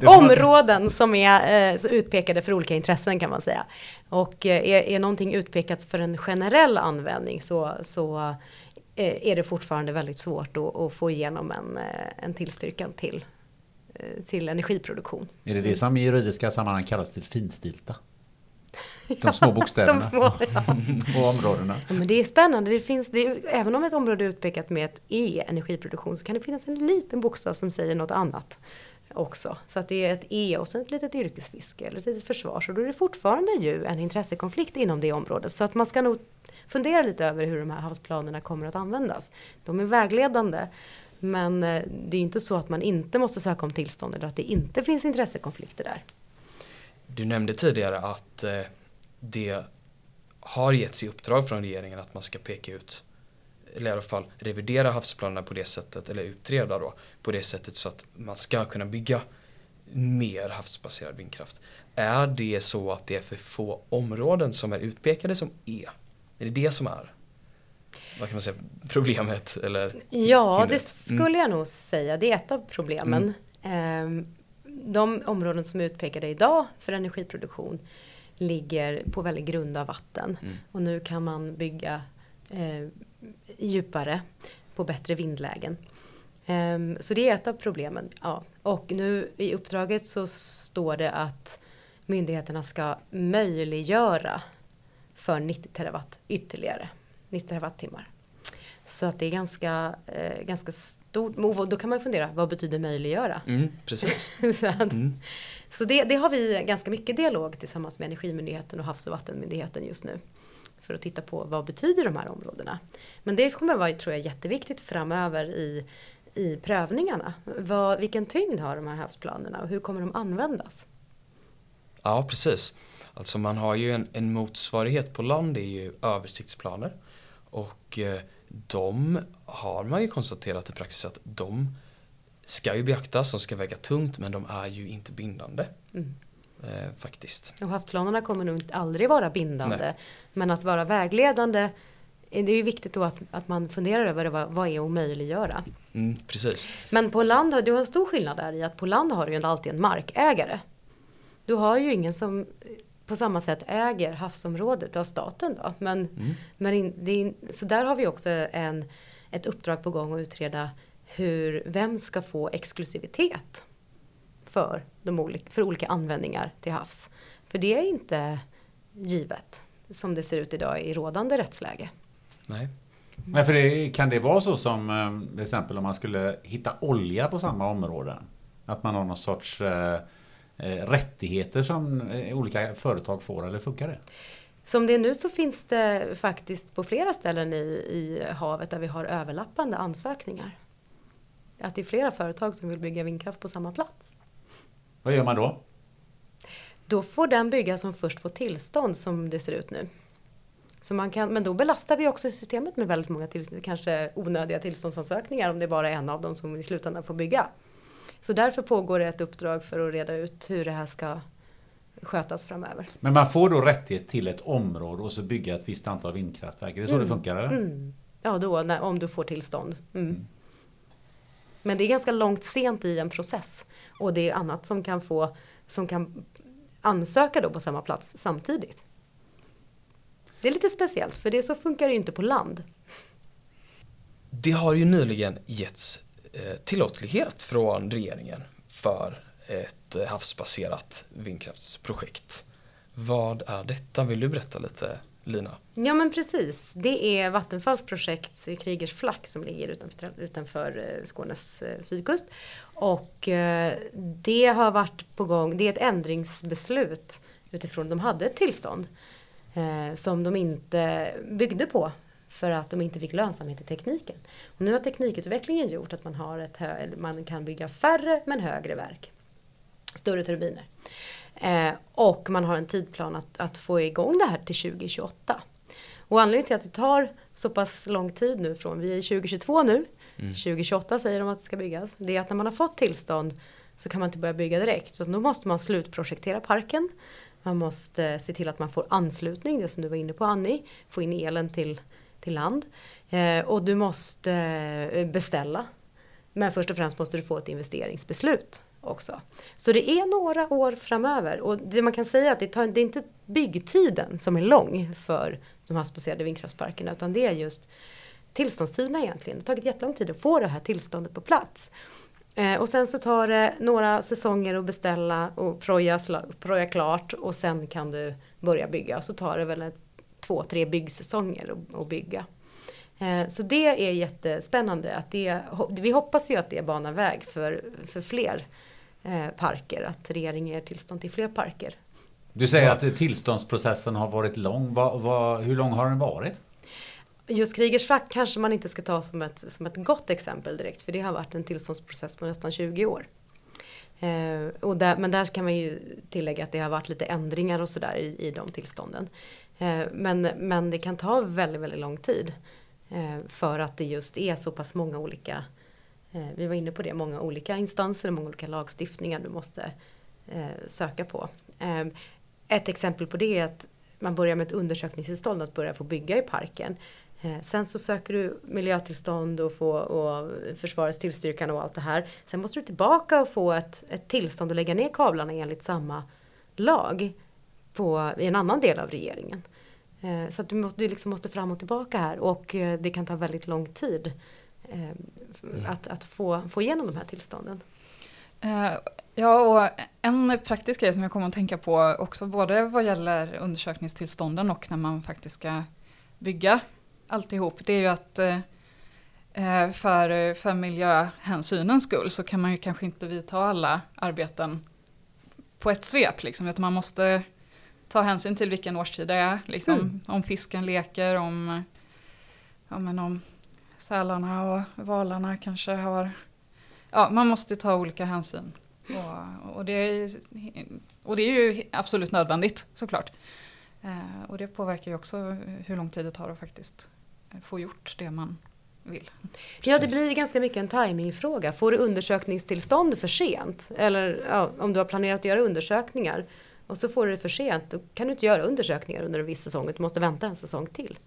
Det Områden som är eh, utpekade för olika intressen kan man säga. Och eh, är, är någonting utpekat för en generell användning så, så eh, är det fortfarande väldigt svårt att, att få igenom en, eh, en tillstyrkan till, eh, till energiproduktion. Är det det som i juridiska sammanhang kallas till finstilta? De små bokstäverna De små, ja. på områdena. Ja, men det är spännande. Det finns, det är, även om ett område är utpekat med ett E, energiproduktion, så kan det finnas en liten bokstav som säger något annat också. Så att det är ett E och sen ett litet yrkesfiske eller ett litet försvar. Så då är det fortfarande ju en intressekonflikt inom det området. Så att man ska nog fundera lite över hur de här havsplanerna kommer att användas. De är vägledande. Men eh, det är inte så att man inte måste söka om tillstånd eller att det inte finns intressekonflikter där. Du nämnde tidigare att eh, det har getts i uppdrag från regeringen att man ska peka ut eller i alla fall revidera havsplanerna på det sättet, eller utreda då, på det sättet så att man ska kunna bygga mer havsbaserad vindkraft. Är det så att det är för få områden som är utpekade som E? Är det det som är, vad kan man säga, problemet? Eller? Ja, det hindret? skulle jag nog säga. Det är ett av problemen. Ehm, De områden som är utpekade idag för energiproduktion ligger på väldigt grunda vatten. Mm. Och nu kan man bygga eh, djupare på bättre vindlägen. Ehm, så det är ett av problemen. Ja. Och nu i uppdraget så står det att myndigheterna ska möjliggöra för 90 terawatt ytterligare. 90 terawattimmar. Så att det är ganska, eh, ganska stort. Och Då kan man fundera, vad betyder möjliggöra? Mm, precis. så att, Mm. så det, det har vi ganska mycket dialog tillsammans med Energimyndigheten och Havs och vattenmyndigheten just nu. För att titta på vad betyder de här områdena. Men det kommer vara, tror jag, jätteviktigt framöver i, i prövningarna. Vad, vilken tyngd har de här havsplanerna och hur kommer de användas? Ja, precis. Alltså man har ju en, en motsvarighet på land, det är ju översiktsplaner. Och eh, de har man ju konstaterat i praxis att de ska ju beaktas, de ska väga tungt men de är ju inte bindande. Mm. Eh, faktiskt. Och havsplanerna kommer nog aldrig vara bindande. Nej. Men att vara vägledande, det är ju viktigt då att, att man funderar över vad, vad är att möjliggöra. Mm, precis. Men på land, du har en stor skillnad där i att på land har du ju alltid en markägare. Du har ju ingen som på samma sätt äger havsområdet av staten då. Men, Mm. men in, det så där har vi också en, ett uppdrag på gång att utreda hur, vem ska få exklusivitet för, de olika, för olika användningar till havs. För det är inte givet som det ser ut idag i rådande rättsläge. Nej. Men för det, kan det vara så som eh, till exempel om man skulle hitta olja på samma områden? Att man har någon sorts eh, rättigheter som eh, olika företag får eller funkar det? Som det är nu så finns det faktiskt på flera ställen i, i havet där vi har överlappande ansökningar. Att det är flera företag som vill bygga vindkraft på samma plats. Vad gör man då? Då får den bygga som först får tillstånd som det ser ut nu. Så man kan, men då belastar vi också systemet med väldigt många till, kanske onödiga tillståndsansökningar om det bara är en av dem som i slutändan får bygga. Så därför pågår det ett uppdrag för att reda ut hur det här ska skötas framöver. Men man får då rättighet till ett område och så bygga ett visst antal vindkraftverk. Är det så det funkar? Eller? Mm. Ja, då, när, om du får tillstånd. Mm. Men det är ganska långt sent i en process. Och det är annat som kan få, som kan ansöka då på samma plats samtidigt. Det är lite speciellt, för det så funkar det ju inte på land. Det har ju nyligen getts Eh, tillåtlighet från regeringen för ett eh, havsbaserat vindkraftsprojekt. Vad är detta? Vill du berätta lite Lina? Ja men precis, det är Vattenfalls projekt eh, Krigers Flack som ligger utanför, utanför Skånes sydkust. Och det har varit på gång, det är ett ändringsbeslut utifrån, de hade ett tillstånd som de inte byggde på för att de inte fick lönsamhet i tekniken. Och nu har teknikutvecklingen gjort att man, har ett hö- eller man kan bygga färre men högre verk. Större turbiner. Eh, och man har en tidplan att, att få igång det här till 2028. Och anledningen till att det tar så pass lång tid nu från, vi är i 2022 nu, 2028 säger de att det ska byggas. Det är att när man har fått tillstånd så kan man inte börja bygga direkt. Så då måste man slutprojektera parken. Man måste se till att man får anslutning, det som du var inne på Annie, få in elen till, till land. Eh, och du måste eh, beställa. Men först och främst måste du få ett investeringsbeslut också. Så det är några år framöver och det man kan säga är att det, tar, det är inte byggtiden som är lång för de havsbaserade vindkraftsparkerna utan det är just tillståndstiderna egentligen. Det har tagit jättelång tid att få det här tillståndet på plats. Eh, och sen så tar det några säsonger att beställa och proja, proja klart och sen kan du börja bygga. Och så tar det väl ett, två, tre byggsäsonger att bygga. Eh, så det är jättespännande. Att det, vi hoppas ju att det banar väg för, för fler eh, parker. Att regeringen ger tillstånd till fler parker. Du säger att tillståndsprocessen har varit lång. Va, va, hur lång har den varit? Just Krigers frack kanske man inte ska ta som ett, som ett gott exempel direkt. För det har varit en tillståndsprocess på nästan 20 år. Eh, och där, men där kan man ju tillägga att det har varit lite ändringar och sådär i, i de tillstånden. Eh, men, men det kan ta väldigt, väldigt lång tid. Eh, för att det just är så pass många olika, eh, vi var inne på det, många olika instanser och många olika lagstiftningar du måste söka på. Ehm, ett exempel på det är att man börjar med ett undersökningstillstånd att börja få bygga i parken. Sen så söker du miljötillstånd och, få, och försvarets tillstyrkan och allt det här. Sen måste du tillbaka och få ett, ett tillstånd att lägga ner kablarna enligt samma lag på, i en annan del av regeringen. Eh, så att du, måste, du liksom måste fram och tillbaka här och eh, det kan ta väldigt lång tid eh, mm. att, att få, få igenom de här tillstånden. Ja, och en praktisk grej som jag kommer att tänka på också både vad gäller undersökningstillstånden och när man faktiskt ska bygga alltihop, det är ju att för, för miljöhänsynens skull så kan man ju kanske inte vidta alla arbeten på ett svep, liksom, utan man måste ta hänsyn till vilken årstid det är. Liksom, mm. Om fisken leker, om, ja, men om sälarna och valarna kanske har... Ja, man måste ta olika hänsyn. Och, och, det, är, och det är ju absolut nödvändigt såklart. Eh, och det påverkar ju också hur lång tid det tar att faktiskt få gjort det man vill. Ja, det blir ganska mycket en timingfråga. Får du undersökningstillstånd för sent? Eller ja, om du har planerat att göra undersökningar och så får du det för sent. Då kan du inte göra undersökningar under en viss säsong. Du måste vänta en säsong till.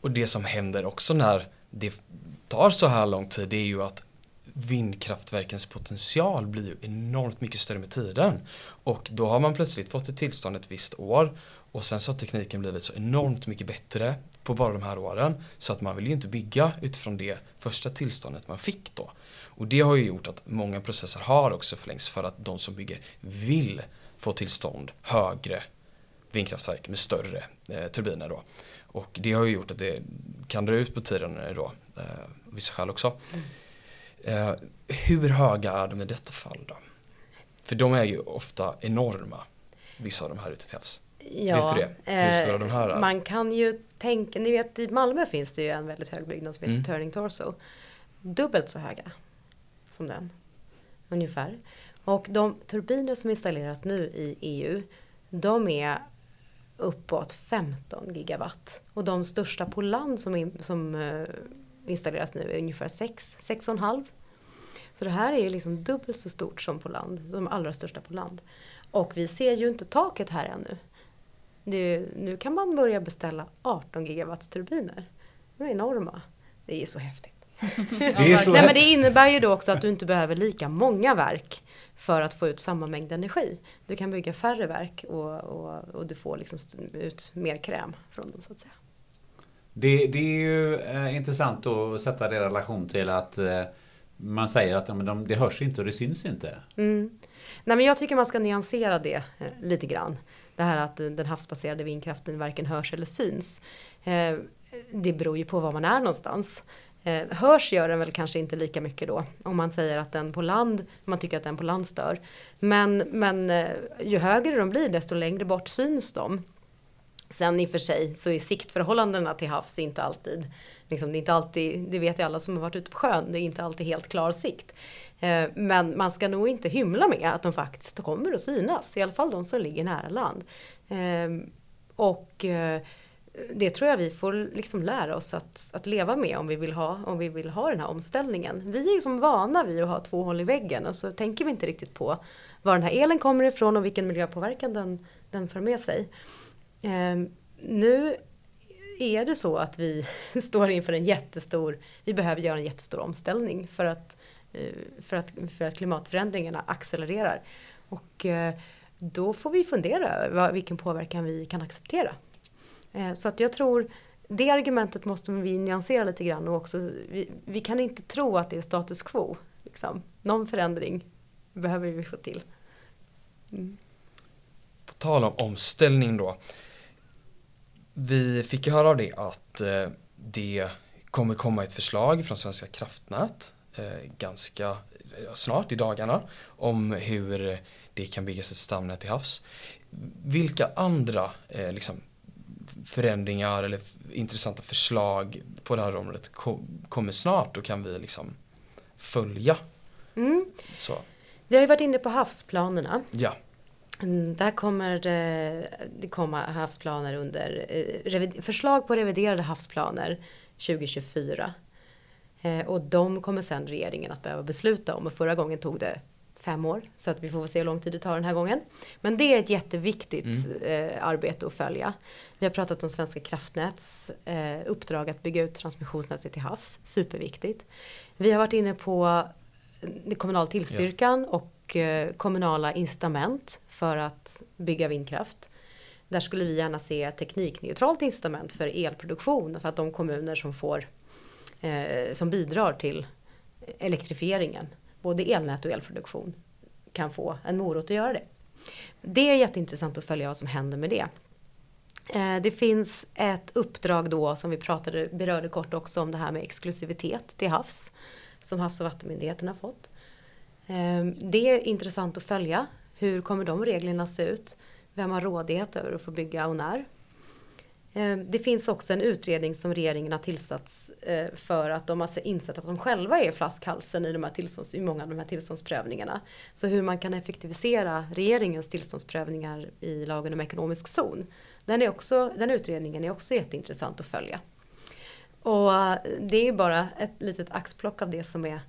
Och det som händer också när det tar så här lång tid det är ju att vindkraftverkens potential blir ju enormt mycket större med tiden. Och då har man plötsligt fått ett tillstånd ett visst år och sen så har tekniken blivit så enormt mycket bättre på bara de här åren så att man vill ju inte bygga utifrån det första tillståndet man fick då. Och det har ju gjort att många processer har också förlängts för att de som bygger vill få till stånd högre vindkraftverk med större eh, turbiner då. Och det har ju gjort att det kan dra ut på tiden då, eh, vissa skäl också. Mm. Eh, hur höga är de i detta fall då? För de är ju ofta enorma, vissa av de här ute till havs. Ja, vet du det? Hur stora de här är? Man kan ju tänka, ni vet i Malmö finns det ju en väldigt hög byggnad som heter mm. Turning Torso. Dubbelt så höga som den, ungefär. Och de turbiner som installeras nu i EU, de är uppåt 15 gigawatt. Och de största på land som, in, som eh, installeras nu är ungefär 6, 6,5. Så det här är liksom dubbelt så stort som på land, de allra största på land. Och vi ser ju inte taket här ännu. Det, nu kan man börja beställa 18 gigawatts turbiner. De är enorma. Det är så häftigt det, är så Nej, men det innebär ju då också att du inte behöver lika många verk för att få ut samma mängd energi. Du kan bygga färre verk och, och, och du får liksom ut mer kräm från dem så att säga. Det, det är ju eh, intressant att sätta det i relation till att eh, man säger att men de, det hörs inte och det syns inte. Mm. Nej men jag tycker man ska nyansera det eh, lite grann. Det här att den havsbaserade vindkraften varken hörs eller syns. Eh, det beror ju på var man är någonstans. Eh, hörs gör den väl kanske inte lika mycket då. Om man säger att den på land, man tycker att den på land stör. Men, men eh, ju högre de blir desto längre bort syns de. Sen i och för sig så är siktförhållandena till havs inte alltid, liksom, det är inte alltid, det vet ju alla som har varit ute på sjön, det är inte alltid helt klar sikt. Eh, men man ska nog inte hymla med att de faktiskt kommer att synas, i alla fall de som ligger nära land. Eh, och eh, det tror jag vi får liksom lära oss att, att leva med om vi, vill ha, om vi vill ha den här omställningen. Vi är liksom vana vid att ha två hål i väggen och så tänker vi inte riktigt på var den här elen kommer ifrån och vilken miljöpåverkan den, den för med sig. Eh, nu är det så att vi står inför en jättestor, vi behöver göra en jättestor omställning för att, eh, för att, för att klimatförändringarna accelererar. Och eh, då får vi fundera över vilken påverkan vi kan acceptera. Eh, så att jag tror det argumentet måste vi nyansera lite grann och också vi, vi kan inte tro att det är status quo. Liksom. Någon förändring behöver vi få till. Mm. På tal om omställning då. Vi fick ju höra av det att eh, det kommer komma ett förslag från Svenska kraftnät eh, ganska snart i dagarna om hur det kan byggas ett stamnät till havs. Vilka andra liksom, förändringar eller intressanta förslag på det här området kommer snart och kan vi liksom följa. Mm. Så. Vi har ju varit inne på havsplanerna. Ja. Mm, där kommer det komma havsplaner under eh, förslag på reviderade havsplaner 2024. Eh, och de kommer sen regeringen att behöva besluta om och förra gången tog det fem år. Så att vi får se hur lång tid det tar den här gången. Men det är ett jätteviktigt mm. eh, arbete att följa. Vi har pratat om Svenska kraftnäts eh, uppdrag att bygga ut transmissionsnätet till havs. Superviktigt. Vi har varit inne på kommunal tillstyrkan ja. och eh, kommunala incitament för att bygga vindkraft. Där skulle vi gärna se teknikneutralt incitament för elproduktion för att de kommuner som får eh, som bidrar till elektrifieringen både elnät och elproduktion kan få en morot att göra det. Det är jätteintressant att följa vad som händer med det. Eh, det finns ett uppdrag då som vi pratade, berörde kort också om det här med exklusivitet till havs. Som Havs och vattenmyndigheten har fått. Ehm, det är intressant att följa. Hur kommer de reglerna se ut? Vem har rådighet över att få bygga och när? Ehm, det finns också en utredning som regeringen har tillsatt eh, för att de har insett att de själva är flaskhalsen i, de här tillstånds, i många av de här tillståndsprövningarna. Så hur man kan effektivisera regeringens tillståndsprövningar i lagen om ekonomisk zon. Den, är också, den utredningen är också jätteintressant att följa. Och eh, det är bara ett litet axplock av det som är,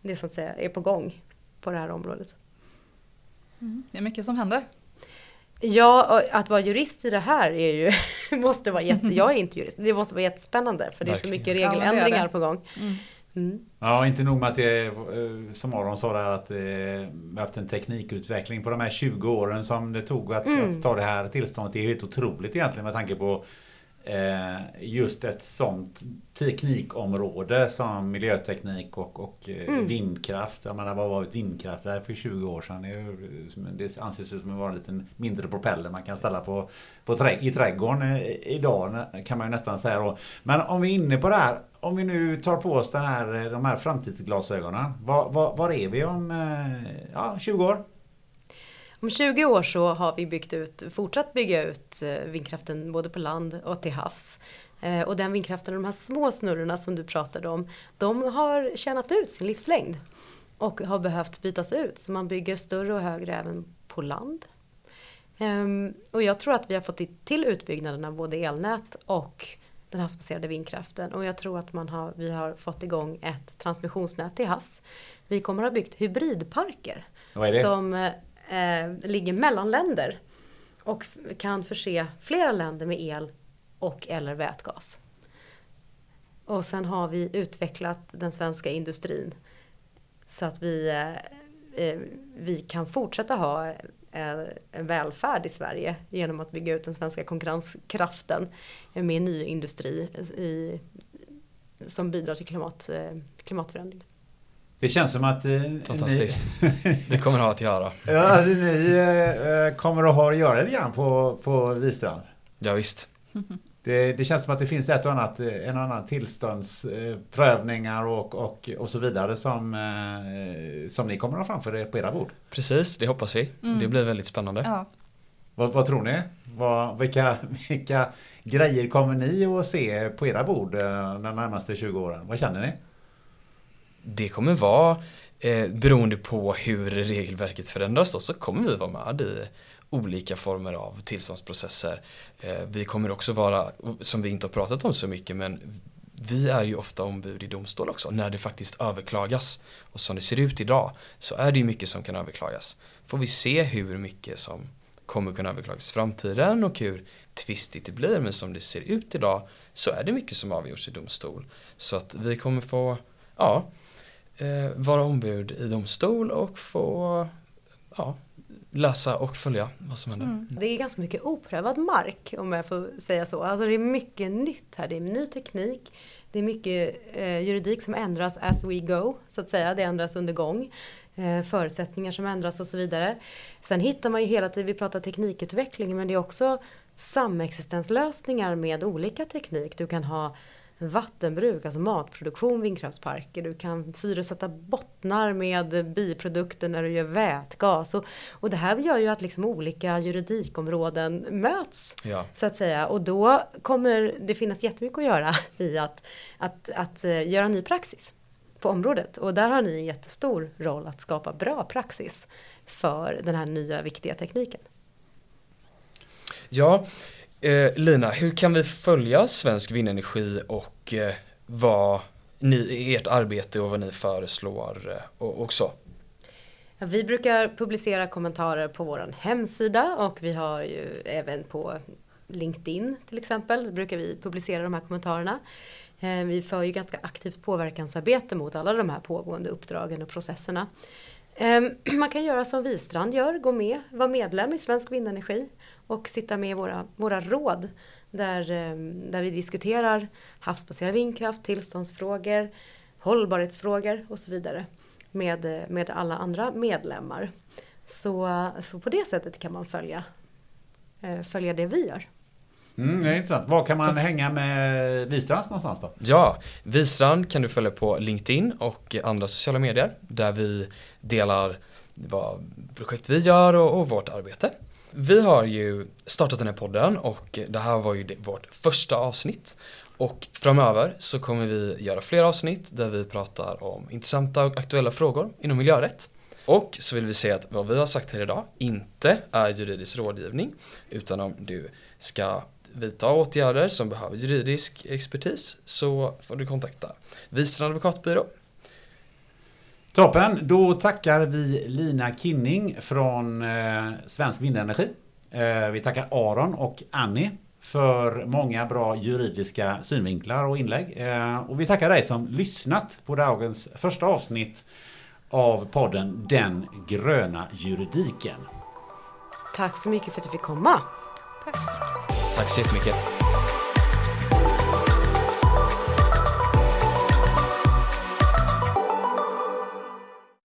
det som är på gång på det här området. Mm, det är mycket som händer. Ja, att vara jurist i det här är ju, måste vara jätte, jag är inte jurist, det måste vara jättespännande för det är så mycket regeländringar ja, på gång. Mm. Mm. Ja, inte nog med att det eh, som Aron sa där att vi eh, haft en teknikutveckling på de här 20 åren som det tog att, mm. att ta det här tillståndet. Det är helt otroligt egentligen med tanke på Eh, just ett sånt teknikområde som miljöteknik och, och eh, mm. vindkraft. Jag menar vad var ett vindkraftverk för 20 år sedan? Det anses som att vara en liten mindre propeller man kan ställa på, på trä, i trädgården eh, idag kan man ju nästan säga då. Men om vi är inne på det här. Om vi nu tar på oss den här, de här framtidsglasögonen. Var, var, var är vi om ja, 20 år? Om 20 år så har vi byggt ut, fortsatt bygga ut eh, vindkraften både på land och till havs. Eh, och den vindkraften, de här små snurrorna som du pratade om, de har tjänat ut sin livslängd. Och har behövt bytas ut, så man bygger större och högre även på land. Ehm, och jag tror att vi har fått till utbyggnaden av både elnät och den havsbaserade vindkraften. Och jag tror att man har, vi har fått igång ett transmissionsnät till havs. Vi kommer att ha byggt hybridparker. Som eh, ligger mellan länder och kan förse flera länder med el och eller vätgas. Och sen har vi utvecklat den svenska industrin så att vi, eh, eh, vi kan fortsätta ha eh, en välfärd i Sverige genom att bygga ut den svenska konkurrenskraften med ny industri i, som bidrar till klimat, eh. Det känns som att... Eh, Fantastiskt. Ni, det kommer ha att göra. Ja, ni eh, kommer att ha att göra lite grann på, på Vistrand. Ja, visst. Det, det, känns som att det finns ett och annat, eh, en och annan tillståndsprövningar och, och, och så vidare som, eh, som ni kommer att ha framför er på era bord. Precis, det hoppas vi. Mm. Det blir väldigt spännande. Ja. Vad, vad, tror ni? Vad, vilka, vilka grejer kommer ni att se på era bord eh, de närmaste 20 åren? Vad känner ni? Det kommer vara eh, beroende på hur regelverket förändras då, så kommer vi vara med i olika former av tillståndsprocesser. Eh, vi kommer också vara, som vi inte har pratat om så mycket, men vi är ju ofta ombud i domstol också när det faktiskt överklagas. Och som det ser ut idag så är det ju mycket som kan överklagas. Får vi se hur mycket som kommer kunna överklagas i framtiden och hur tvistigt det blir. Men som det ser ut idag så är det mycket som avgjorts i domstol. Så att vi kommer få, ja, eh, vara ombud i domstol och få, ja, läsa och följa vad som händer. Mm. Det är ganska mycket oprövad mark om jag får säga så. Alltså det är mycket nytt här. Det är ny teknik. Det är mycket eh, juridik som ändras as we go, så att säga. Det ändras under gång. Eh, förutsättningar som ändras och så vidare. Sen hittar man ju hela tiden, vi pratar teknikutveckling, men det är också samexistenslösningar med olika teknik. Du kan ha vattenbruk, alltså matproduktion, vindkraftsparker. Du kan syresätta bottnar med biprodukter när du gör vätgas. Och, och det här gör ju att liksom olika juridikområden möts. Ja. Så att säga. Och då kommer det finnas jättemycket att göra i att, att, att uh, göra ny praxis på området. Och där har ni en jättestor roll att skapa bra praxis för den här nya viktiga tekniken. Ja, Eh, Lina, hur kan vi följa Svensk Vindenergi och eh, vad ni, ert arbete och vad ni föreslår eh, och, och så? Vi brukar publicera kommentarer på vår hemsida och vi har ju även på LinkedIn till exempel, brukar vi publicera de här kommentarerna. Eh, vi för ju ganska aktivt påverkansarbete mot alla de här pågående uppdragen och processerna. Eh, man kan göra som Vistrand gör, gå med, vara medlem i Svensk Vindenergi och sitta med i våra, våra råd där, ehm, där vi diskuterar havsbaserad vindkraft, tillståndsfrågor, hållbarhetsfrågor och så vidare med, med alla andra medlemmar. Så, så på det sättet kan man följa, eh, följa det vi gör. Mm, det är intressant. Var kan man hänga med Vistrand någonstans då? Ja, Vistrand kan du följa på LinkedIn och andra sociala medier där vi delar vad projekt vi gör och, och vårt arbete. Vi har ju startat den här podden och det här var ju vårt första avsnitt. Och framöver så kommer vi göra fler avsnitt där vi pratar om intressanta och aktuella frågor inom miljörätt. Och så vill vi säga att vad vi har sagt här idag inte är juridisk rådgivning utan om du ska vidta åtgärder som behöver juridisk expertis så får du kontakta Wistrand advokatbyrå. Toppen, då tackar vi Lina Kinning från eh, Svensk Vindenergi. Eh, vi tackar Aron och Annie för många bra juridiska synvinklar och inlägg. Eh, och vi tackar dig som lyssnat på dagens första avsnitt av podden Den gröna juridiken. Tack så mycket för att du fick komma. Tack. Tack så jättemycket.